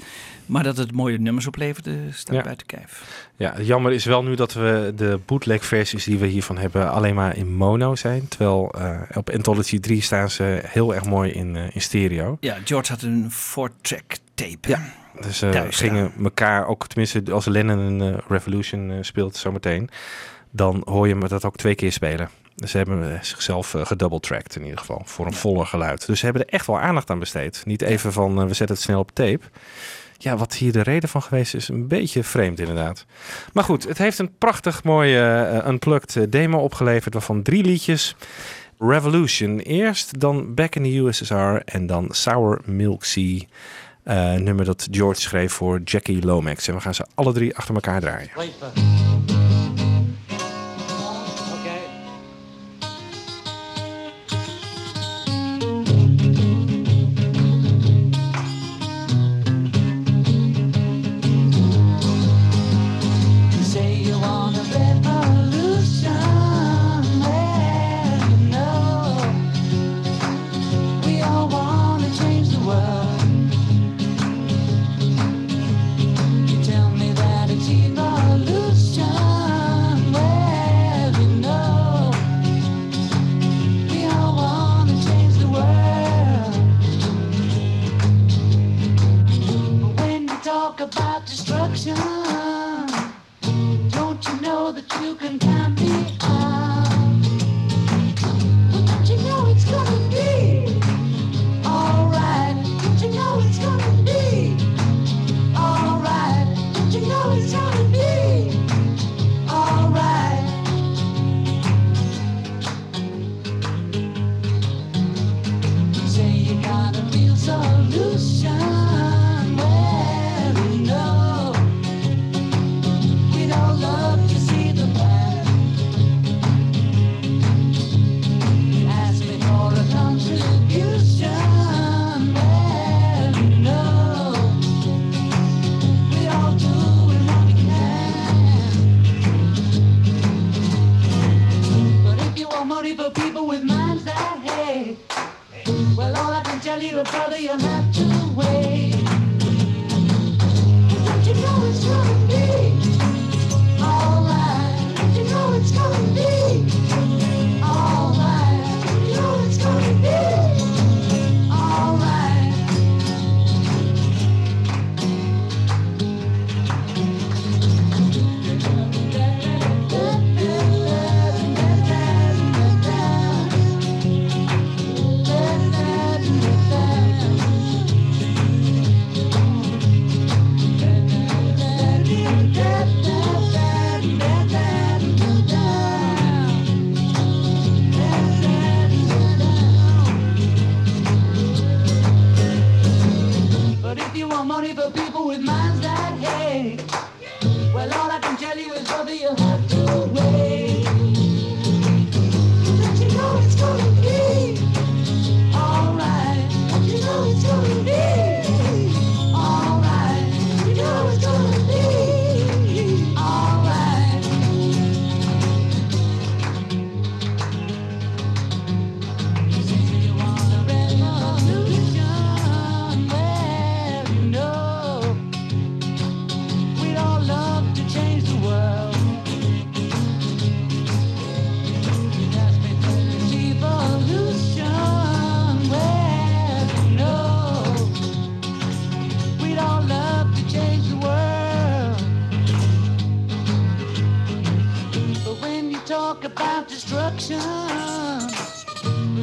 S4: Maar dat het mooie nummers opleverde, staat
S8: Ja.
S4: buiten kijf.
S8: Ja, jammer is wel nu dat we de bootleg versies die we hiervan hebben alleen maar in mono zijn. Terwijl eh, op Anthology 3 staan ze heel erg mooi in, eh, in stereo.
S4: Ja, George had een four-track tape.
S8: Ja. Dus eh
S4: Thuis
S8: gingen elkaar ook, tenminste als Lennon een eh, Revolution eh, speelt zometeen, dan hoor je me dat ook twee keer spelen. Dus ze hebben zichzelf gedouble-tracked in ieder geval, voor een voller geluid. Dus ze hebben er echt wel aandacht aan besteed. Niet even van, we zetten het snel op tape. Ja, wat hier de reden van geweest is, een beetje vreemd inderdaad. Maar goed, het heeft een prachtig mooie eh, unplugged demo opgeleverd, waarvan drie liedjes. Revolution eerst, dan Back in the USSR en dan Sour Milk Sea. Eh, nummer dat George schreef voor Jackie Lomax. En we gaan ze alle drie achter elkaar draaien.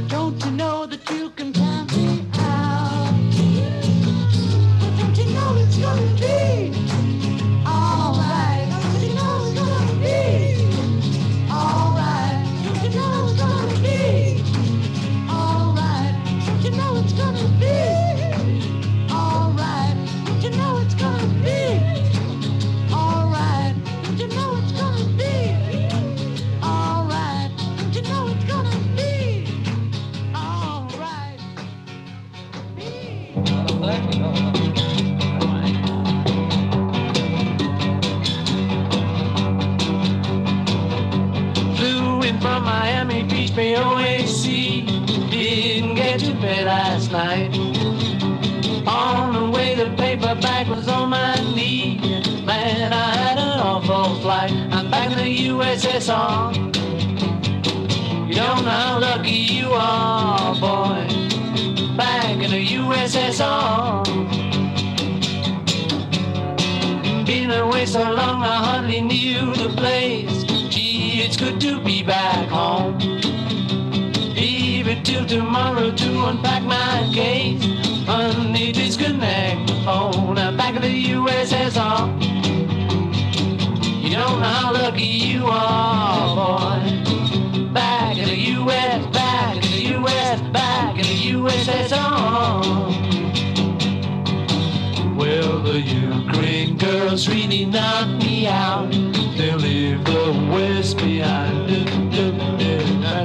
S14: Don't you know that you can count
S8: get to bed last night. On the way, the paperback was on my knee. Man, I had an awful flight. I'm back in the USSR. You don't know how lucky you are, boy. Back in the USSR. Been away so long, I hardly knew the place. Gee, it's good to be back home. Till tomorrow to unpack my case. Honey, disconnect the phone. Back in the USSR. You don't know how lucky you are, boy. Back in the US, back in the US, back in the USSR. Well, the Ukraine girls really knock me out. They leave the west behind.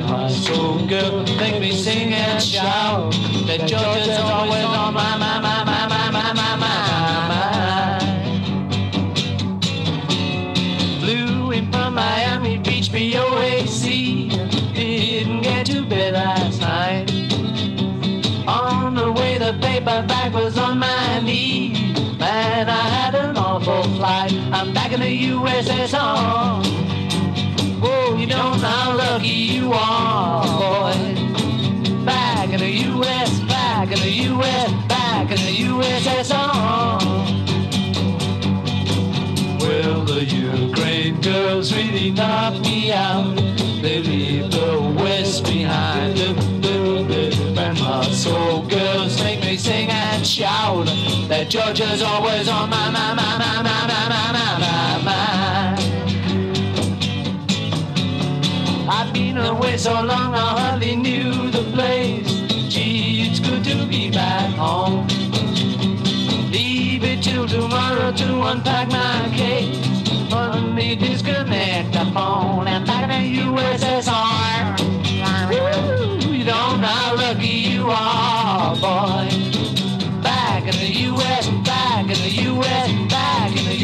S8: My soul girl make me sing and shout. That Georgia's always on my mind, my, my, my, my, my, my, my. Flew in from Miami Beach, B-O-A-C. Didn't get to bed last night. On the way, the paper bag was on my knee. Man, I I'm back in the USSR. Oh, you don't know how lucky you are, boy. Back in the US, back in the US, back in the USSR. Well, the Ukraine girls really knocked me out. They leave the West behind. And soul girls make me sing and shout that Georgia's always on my, my, my, my, my, my, my, my, my, my. I've been away so long, I hardly knew the place. Gee, it's good to be back home. Leave it till tomorrow to unpack my case. Only disconnect the phone and back the USSR. Woo, you don't know how lucky Back in the US, back in the US, back in the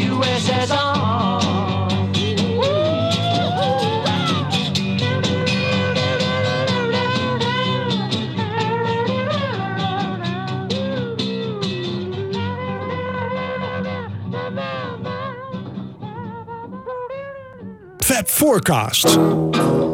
S1: Forecast.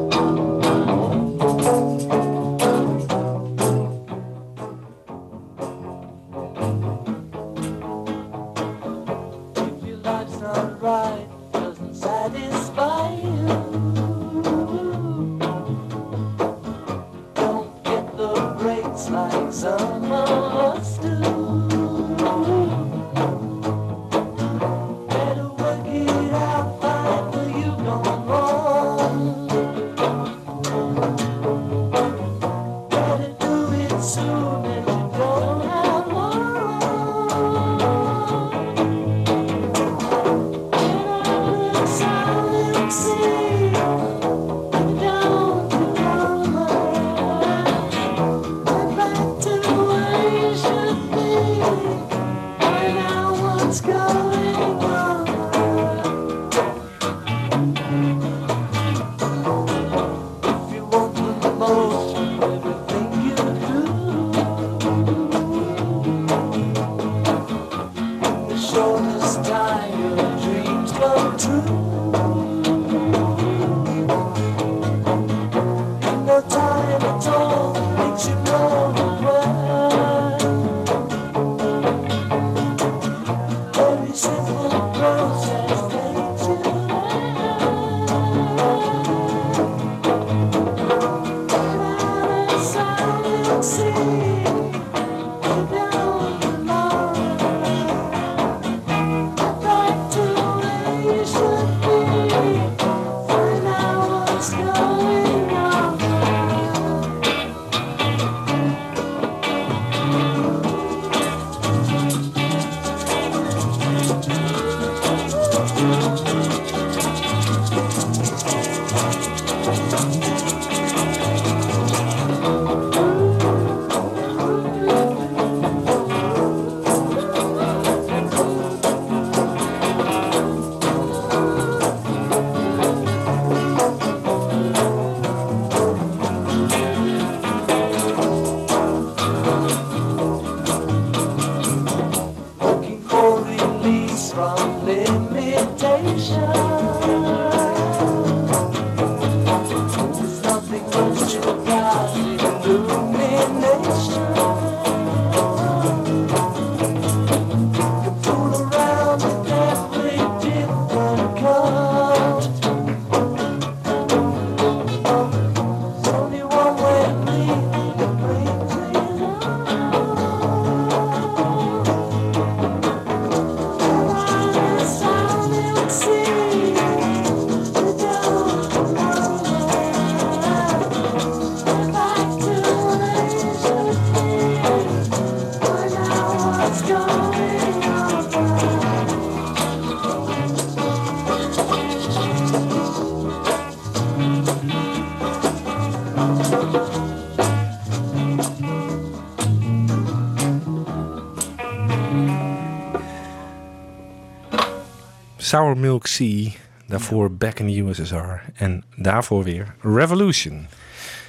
S7: Sour Milk Sea. Daarvoor Back in the USSR. En daarvoor weer Revolution.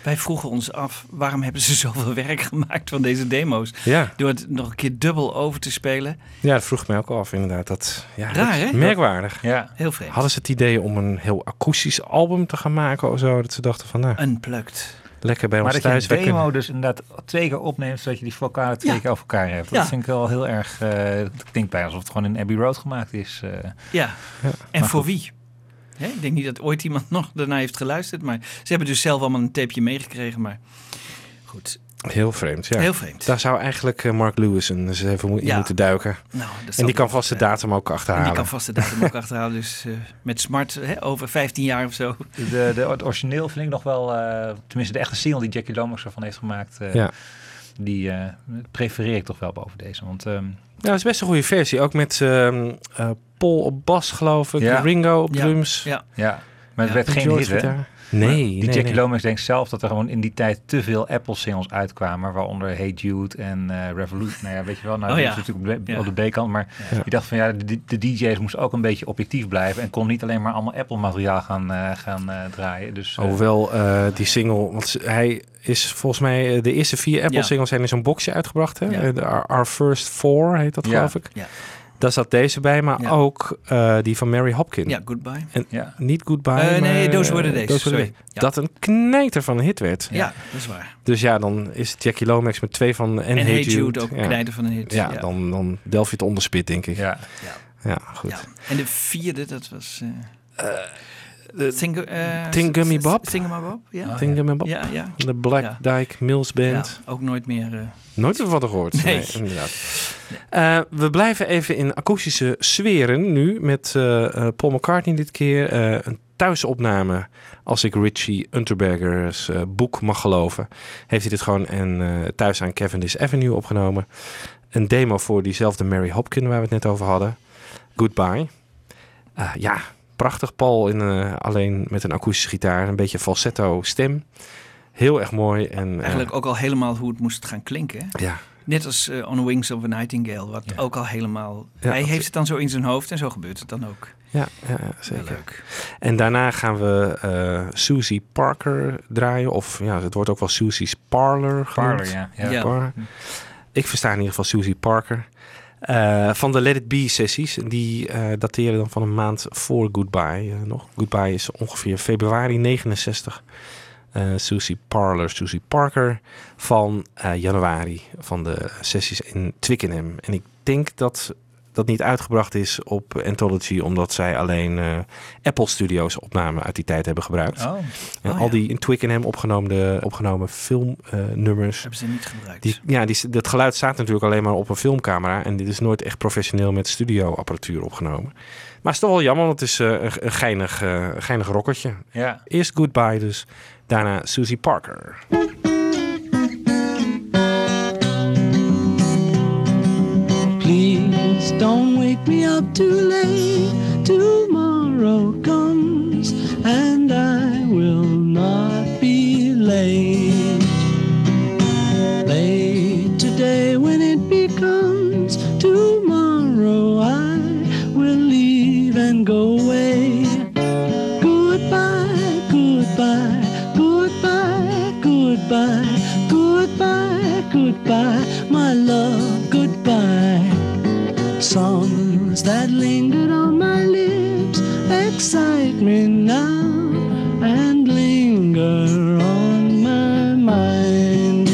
S4: Wij vroegen ons af, waarom hebben ze zoveel werk gemaakt van deze demo's?
S7: Ja.
S4: Door het nog een keer dubbel over te spelen.
S7: Ja, dat vroeg ik mij ook af inderdaad. Dat, ja,
S4: Raar,
S7: dat-
S4: hè?
S7: Merkwaardig.
S5: Ja.
S4: Heel vreemd.
S7: Hadden ze het idee om een heel akoestisch album te gaan maken of zo? Dat ze dachten van, nou,
S4: Unplugged.
S7: lekker bij
S5: Maar
S7: ons
S5: dat je
S7: thuis.
S5: een demo dus inderdaad twee keer opneemt, zodat je die vocalen twee
S4: Ja.
S5: keer over elkaar hebt. Dat
S4: Ja.
S5: vind ik wel heel erg, eh klinkt bijna alsof het gewoon in Abbey Road gemaakt is. eh.
S4: Ja. En voor wie? Hè, ik denk niet dat ooit iemand nog daarna heeft geluisterd. Maar ze hebben dus zelf allemaal een tapeje meegekregen. Maar goed,
S7: Heel vreemd, ja.
S4: Heel vreemd.
S7: Daar zou eigenlijk eh, Mark Lewis eens even mo- in
S4: Ja.
S7: moeten duiken.
S4: Nou, dat
S7: en die kan vast de
S4: zijn.
S7: datum ook
S4: en
S7: achterhalen.
S4: die kan vast de datum ook achterhalen. Dus eh, met smart hè, over 15 jaar of zo.
S5: De, de, het origineel vind ik nog wel, eh, tenminste de echte single die Jackie Lomax ervan heeft gemaakt, eh,
S7: Ja.
S5: Die eh, prefereer ik toch wel boven deze. Want ehm,
S7: Ja, dat is best een goede versie. Ook met ehm, eh, Paul op bas, geloof ik.
S5: Ja.
S7: Ringo op
S4: Ja.
S7: drums.
S4: Ja.
S5: ja, maar het
S4: Ja.
S5: werd geen
S7: George
S5: hit.
S7: Nee,
S5: Maar die Jackie
S7: nee.
S5: Lomax denkt zelf dat er gewoon in die tijd te veel Apple-singles uitkwamen, waaronder Hey Jude en eh Revolution. Nou ja, weet je wel, nou,
S4: Oh
S5: dat
S4: ja.
S5: is natuurlijk op de,
S4: Ja.
S5: op de B-kant, maar
S7: Ja.
S5: die dacht van ja, de, de DJ's moesten ook een beetje objectief blijven en kon niet alleen maar allemaal Apple-materiaal gaan, eh, gaan eh, draaien. Dus,
S7: Hoewel die single, want hij is volgens mij de eerste vier Apple
S4: Ja.
S7: singles zijn in zo'n boxje uitgebracht. Hè? De Our, First Four heet dat geloof ik.
S4: Ja.
S7: Daar zat deze bij, maar
S4: Ja.
S7: ook eh, die van Mary Hopkin.
S4: Ja, goodbye.
S7: En
S5: Ja.
S7: niet Goodbye,
S4: Eh, nee,
S7: maar,
S4: Those Were the Days,
S7: Those Were the
S4: sorry.
S7: Days.
S4: Ja.
S7: Dat een knijter van een hit werd.
S4: Ja, dat is waar.
S7: Dus ja, dan is Jackie Lomax met twee van en,
S4: En
S7: Hey
S4: Hey Jude,
S7: Jude.
S4: ook
S7: ja.
S4: een knijter van een hit.
S7: Ja, Dan, dan delf je het onderspit, denk ik.
S5: ja.
S7: Ja, goed.
S4: Ja. En de vierde, dat was... eh Think, eh,
S7: Thingummy Bob?
S4: Thingamabob, ja.
S7: Thingamabob.
S4: Ja, ja.
S7: De Black
S4: Ja.
S7: Dyke Mills Band.
S4: Ja, ook nooit meer... eh,
S7: Nooit meer van gehoord.
S4: Nee.
S7: Nee, inderdaad. Eh, we blijven even in akoestische sferen nu met eh, eh, Paul McCartney dit keer. eh, een thuisopname, als ik Richie Unterbergers boek mag geloven. Heeft hij dit gewoon en, eh, thuis aan Cavendish Avenue opgenomen. Een demo voor diezelfde Mary Hopkin waar we het net over hadden. Goodbye. Eh, ja, prachtig Paul in, eh, alleen met een akoestische gitaar. Een beetje falsetto stem. Heel erg mooi. En, eh,
S4: eigenlijk ook al helemaal hoe het moest gaan klinken. hè?
S7: ja,
S4: Net als eh, On the Wings of a Nightingale, wat ook al helemaal...
S7: Ja,
S4: hij heeft het dan zo in zijn hoofd en zo gebeurt het dan ook.
S7: ja, ja, ja,
S4: Heel
S7: zeker.
S4: leuk.
S7: En daarna gaan we eh Susie Parker draaien. Of ja, het wordt ook wel Susie's Parlor genoemd.
S5: Parlor, ja. ja.
S4: Ja.
S7: Parlor. Ik versta in ieder geval Susie Parker. Eh, van de Let It Be sessies. Die eh, dateren dan van een maand voor Goodbye eh, nog. Goodbye is ongeveer februari 69. Eh Susie Parlor, Susie Parker van januari van de sessies in Twickenham. En ik denk dat dat niet uitgebracht is op Anthology, omdat zij alleen eh, Apple Studios opnamen uit die tijd hebben gebruikt.
S5: Oh,
S7: En
S4: Oh,
S7: al
S4: ja.
S7: die in Twickenham opgenomen, opgenomen filmnummers.
S4: Hebben ze niet gebruikt.
S7: die, ja, die, dat geluid staat natuurlijk alleen maar op een filmcamera. En dit is nooit echt professioneel met studioapparatuur opgenomen. Maar het is toch wel jammer, want het is eh, een, een geinig, eh, geinig rockertje.
S5: ja.
S7: Eerst Goodbye dus, daarna Susie Parker.
S12: Don't wake me up too late. Tomorrow comes and I will not be late. Late today when it becomes tomorrow, I will leave and go away. Goodbye, goodbye, goodbye, goodbye, goodbye, goodbye, Songs that lingered on my lips excite me now and linger on my mind.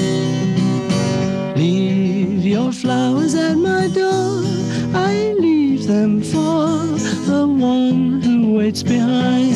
S12: Leave your flowers at my door. I leave them for the one who waits behind.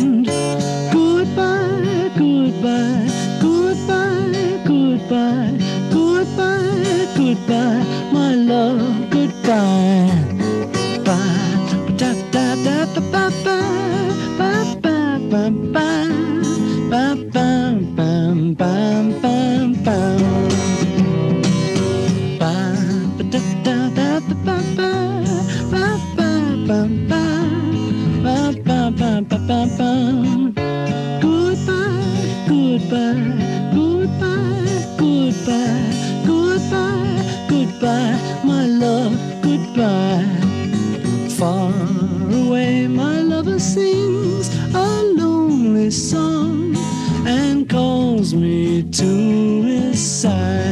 S15: Side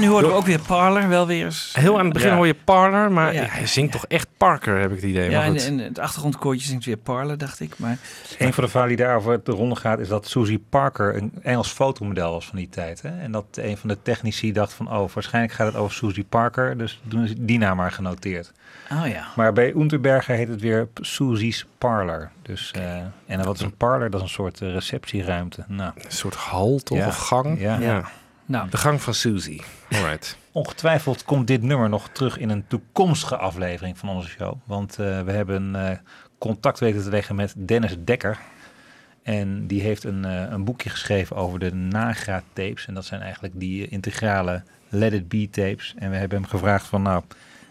S4: nu hoorden we ook weer Parler wel weer eens.
S7: Heel aan het begin
S4: Ja.
S7: hoor je Parler, maar
S4: Ja.
S7: hij zingt toch echt Parker, heb ik het idee.
S4: Ja,
S7: maar
S4: en,
S7: goed.
S4: en het achtergrondkoortje zingt weer Parler, dacht ik. Maar
S5: Een van de verhalen die daarover de ronde gaat, is dat Susie Parker een Engels fotomodel was van die tijd. Hè? En dat een van de technici dacht van, oh, waarschijnlijk gaat het over Susie Parker, dus doen ze die naam maar genoteerd.
S4: Oh ja.
S5: Maar bij Unterberger heet het weer Susie's Parlor. Dus, eh, en wat is een parlor? Dat is een soort eh, receptieruimte. Nou,
S7: Een soort hal toch,
S5: Ja.
S7: of gang?
S5: Ja.
S7: Ja.
S4: Nou,
S7: De gang van Susie. Alright.
S5: Ongetwijfeld komt dit nummer nog terug in een toekomstige aflevering van onze show. Want eh, we hebben eh, contact weten te leggen met Dennis Dekker. En die heeft een, eh, een boekje geschreven over de Nagra tapes. En dat zijn eigenlijk die integrale Let It Be tapes. En we hebben hem gevraagd van nou,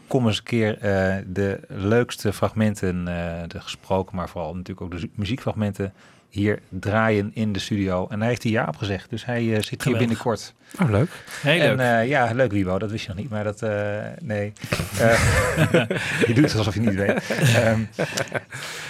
S5: kom eens een keer eh, de leukste fragmenten, eh, de gesproken, maar vooral natuurlijk ook de muziekfragmenten hier draaien in de studio. En hij heeft hier ja op gezegd. Dus hij eh, zit hier binnenkort.
S7: Oh, leuk.
S4: heel
S5: En
S4: leuk.
S5: eh, ja, leuk Wiebo, dat wist je nog niet, maar dat, eh, nee. Eh, je doet het alsof je niet weet. Ehm,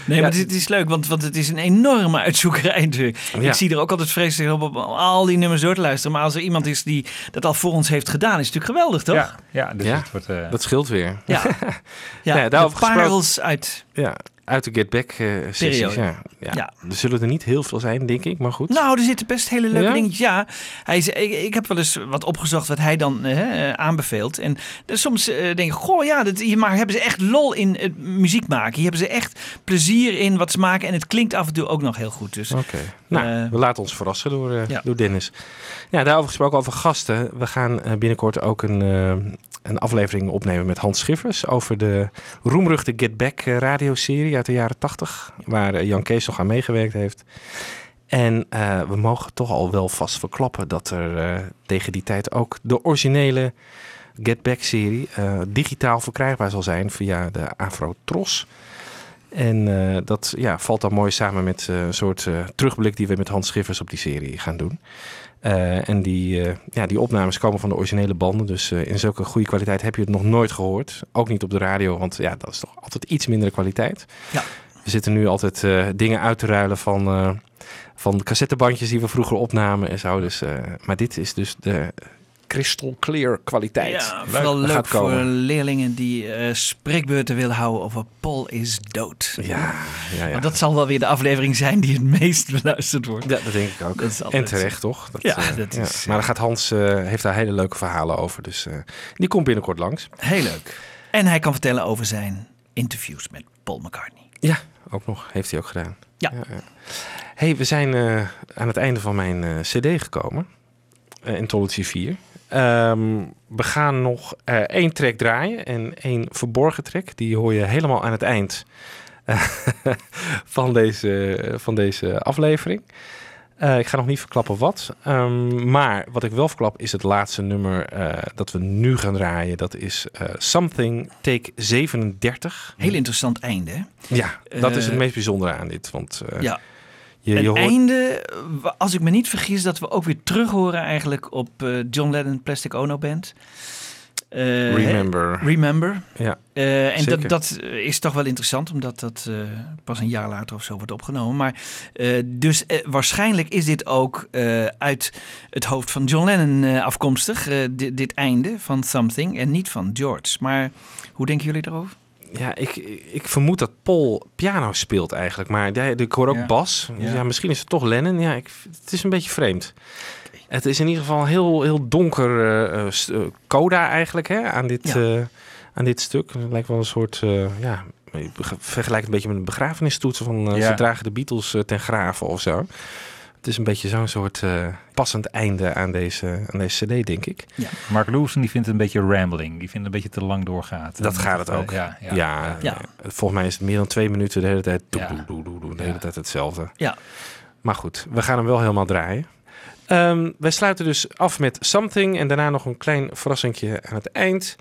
S4: Nee,
S5: Ja,
S4: maar dit is leuk, want, want het is een enorme uitzoekerij natuurlijk.
S7: Ja.
S4: Ik zie er ook altijd vreselijk op, op al die nummers door te luisteren. Maar als er iemand is die dat al voor ons heeft gedaan, is het natuurlijk geweldig, toch?
S5: ja, ja, dus
S7: Ja,
S5: het wordt... eh,
S7: Dat scheelt weer.
S4: Ja, ja,
S7: Ja,
S4: de
S7: daarover
S4: parels uit...
S7: Ja, uit de Get Back eh, sessies. Ja. Ja.
S4: Ja.
S7: Er zullen er niet heel veel zijn, denk ik, maar goed.
S4: Nou, er zitten best hele leuke
S7: Ja?
S4: dingetjes. Ja, hij is, ik, ik heb wel eens wat opgezocht wat hij dan eh, aanbeveelt. En dus soms eh, denk ik, goh, ja, dat, hier maar hebben ze echt lol in het muziek maken. Hier hebben ze echt plezier in wat ze maken. En het klinkt af en toe ook nog heel goed. Dus
S7: Oké. Nou,
S4: Eh,
S7: we laten ons verrassen door, eh, door Dennis. Ja, daarover gesproken over gasten. We gaan eh, binnenkort ook een, een aflevering opnemen met Hans Schiffers over de roemruchte Get Back radioserie uit de jaren 80, waar Jan Kees nog aan meegewerkt heeft. En we mogen toch al wel vast verklappen dat er tegen die tijd ook de originele Get Back serie digitaal verkrijgbaar zal zijn via de Afro Tros. En eh, dat ja, valt dan mooi samen met eh, een soort eh, terugblik die we met Hans Schiffers op die serie gaan doen. En die, ja, die opnames komen van de originele banden. Dus in zulke goede kwaliteit heb je het nog nooit gehoord. Ook niet op de radio, want ja, dat is toch altijd iets mindere kwaliteit.
S4: Ja.
S7: We zitten nu altijd dingen uit te ruilen van, van cassettebandjes die we vroeger opnamen en zo. Dus, maar dit is dus de crystal clear kwaliteit.
S4: Ja,
S7: Leuk,
S4: vooral
S7: dat
S4: leuk
S7: gaat
S4: voor
S7: komen.
S4: leerlingen die eh, spreekbeurten willen houden over Paul is dood.
S7: Ja, ja, ja.
S4: Want dat zal wel weer de aflevering zijn die het meest beluisterd wordt.
S7: Ja, dat denk ik ook.
S4: Dat is altijd
S7: en terecht, toch?
S4: Ja,
S7: eh,
S4: dat is,
S7: Maar daar gaat Hans eh, heeft daar hele leuke verhalen over. Dus eh, die komt binnenkort langs.
S4: Heel leuk. En hij kan vertellen over zijn interviews met Paul McCartney.
S7: Ja, ook nog. Heeft hij ook gedaan.
S4: Ja.
S7: hey, we zijn eh, aan het einde van mijn eh, cd gekomen. Eh Anthology 4. Ehm, we gaan nog eh, één track draaien en één verborgen track. Die hoor je helemaal aan het eind eh, van, deze, van deze aflevering. Eh, ik ga nog niet verklappen wat. Ehm, maar wat ik wel verklap is het laatste nummer dat we nu gaan draaien. Dat is Something Take 37.
S4: Heel interessant einde. hè?
S7: Ja, dat is het meest bijzondere aan dit. Want
S4: Ja.
S7: Je, je
S4: een
S7: hoort...
S4: einde, als ik me niet vergis, dat we ook weer terug horen eigenlijk op eh, John Lennon Plastic Ono Band. Eh,
S7: Remember.
S4: Remember.
S7: Ja,
S4: Eh, en dat, dat is toch wel interessant, omdat dat pas een jaar later of zo wordt opgenomen. Maar dus waarschijnlijk is dit ook uit het hoofd van John Lennon afkomstig, eh, di- dit einde van Something, en niet van George. Maar hoe denken jullie daarover?
S7: Ja, ik, ik vermoed dat Paul piano speelt eigenlijk. Maar hij- ik hoor ook
S4: Ja.
S7: bas. Ja.
S4: Ja.
S7: misschien is het toch Lennon. Ja, ik, het is een beetje vreemd. Het is in ieder geval heel, heel donker eh, eh, eh, coda eigenlijk hè, aan, dit,
S4: Ja.
S7: aan dit stuk. Het lijkt wel een soort... ja, ik beg- vergelijk het een beetje met een begrafenistoets van
S5: Ja.
S7: ze dragen de Beatles ten graven of zo. Het is een beetje zo'n soort eh, passend einde aan deze, aan deze cd, denk ik.
S5: Mark Lewison die vindt het een beetje rambling. Die vindt het een beetje te lang doorgaat.
S7: Dat
S5: En
S7: gaat het
S5: eh,
S7: ook.
S5: Ja,
S7: Ja,
S5: ja.
S7: ja. volgens mij is het meer dan twee minuten de hele tijd. Doe,
S5: Ja.
S7: doe, doe, doe, doe, de hele tijd hetzelfde.
S4: Ja.
S7: Maar goed, we gaan hem wel helemaal draaien. Ehm, wij sluiten dus af met Something en daarna nog een klein verrassingje aan het eind.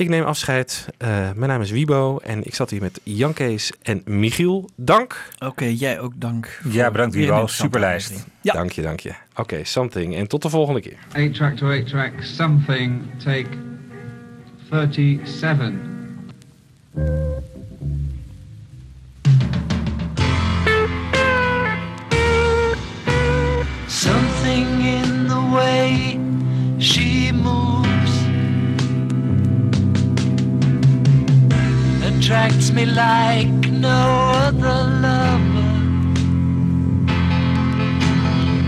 S7: Ik neem afscheid. Eh, mijn naam is Wibo en ik zat hier met Jan Kees en Michiel. Dank.
S4: Oké, jij ook dank.
S5: Ja, bedankt Wibo. Superlijst.
S4: Ja.
S7: Dank je, dank je. Oké, Something. En tot de volgende keer.
S16: 8 track to 8 track, something, take 37.
S8: Something in the way she moves attracts me like no other lover.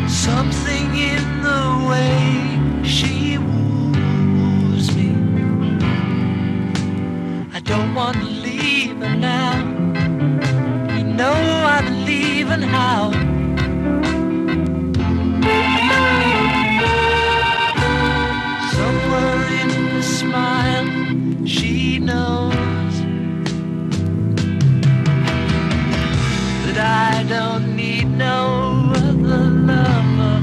S8: Something in the way she woos me. I don't want to leave her now. You know I'm leaving how. Somewhere in the smile, I don't need no other lover.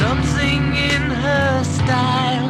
S8: Something in her style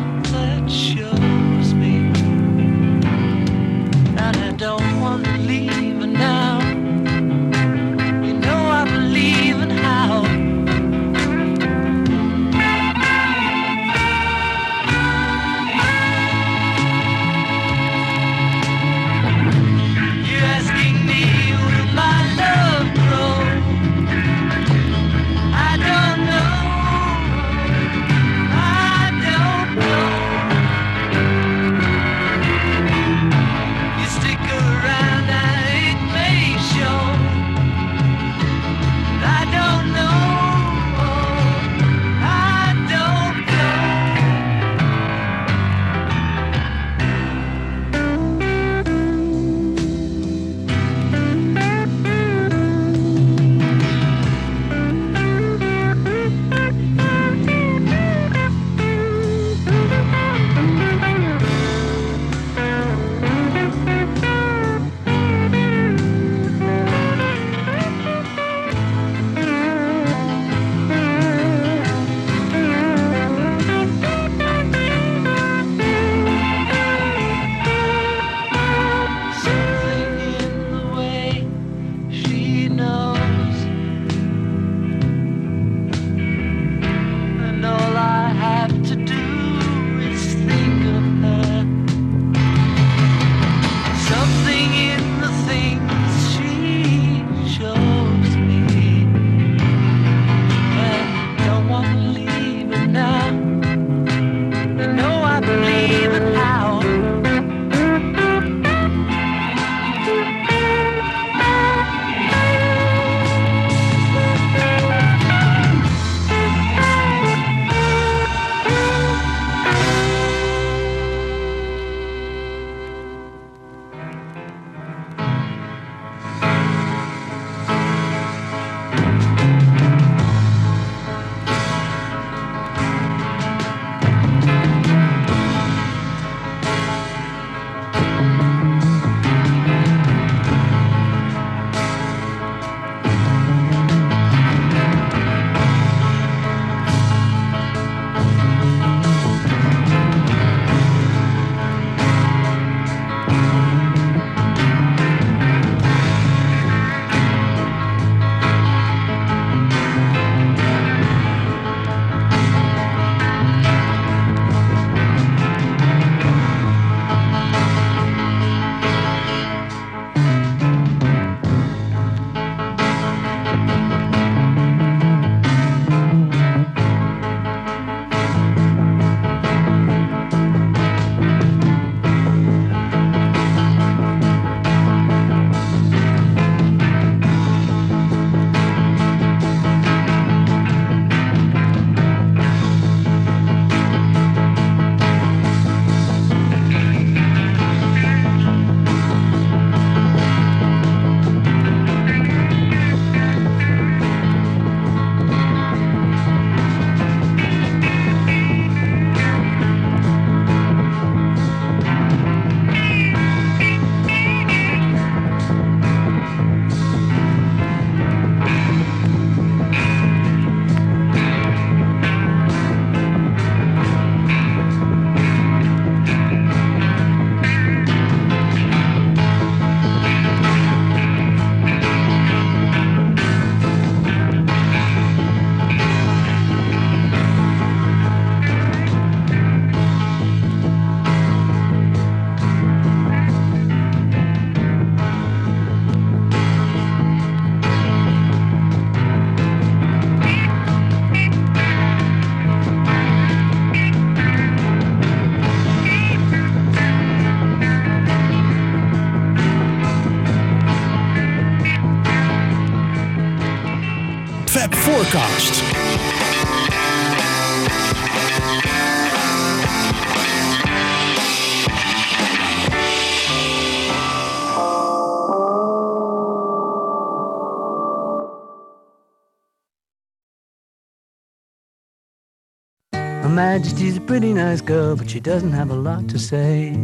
S12: Majesty's a pretty nice girl, but she doesn't have a lot to say.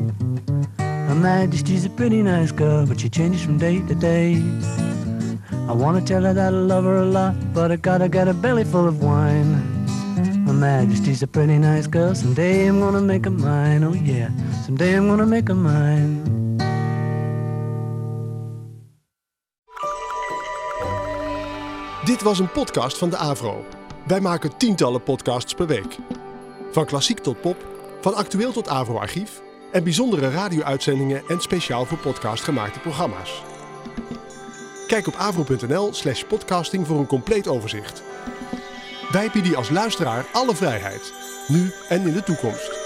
S12: Her Majesty's a pretty nice girl, but she changes from day to day. I wanna tell her that I love her a lot, but I gotta get a belly full of wine. Her Majesty's a pretty nice girl, someday I'm gonna make her mine, oh yeah, someday I'm gonna make her mine.
S17: Dit was een podcast van de Avro. Wij maken tientallen podcasts per week. Van klassiek tot pop, van actueel tot Avro-archief en bijzondere radio-uitzendingen en speciaal voor podcast gemaakte programma's. Kijk op avro.nl slash podcasting voor een compleet overzicht. Wij bieden als luisteraar alle vrijheid, nu en in de toekomst.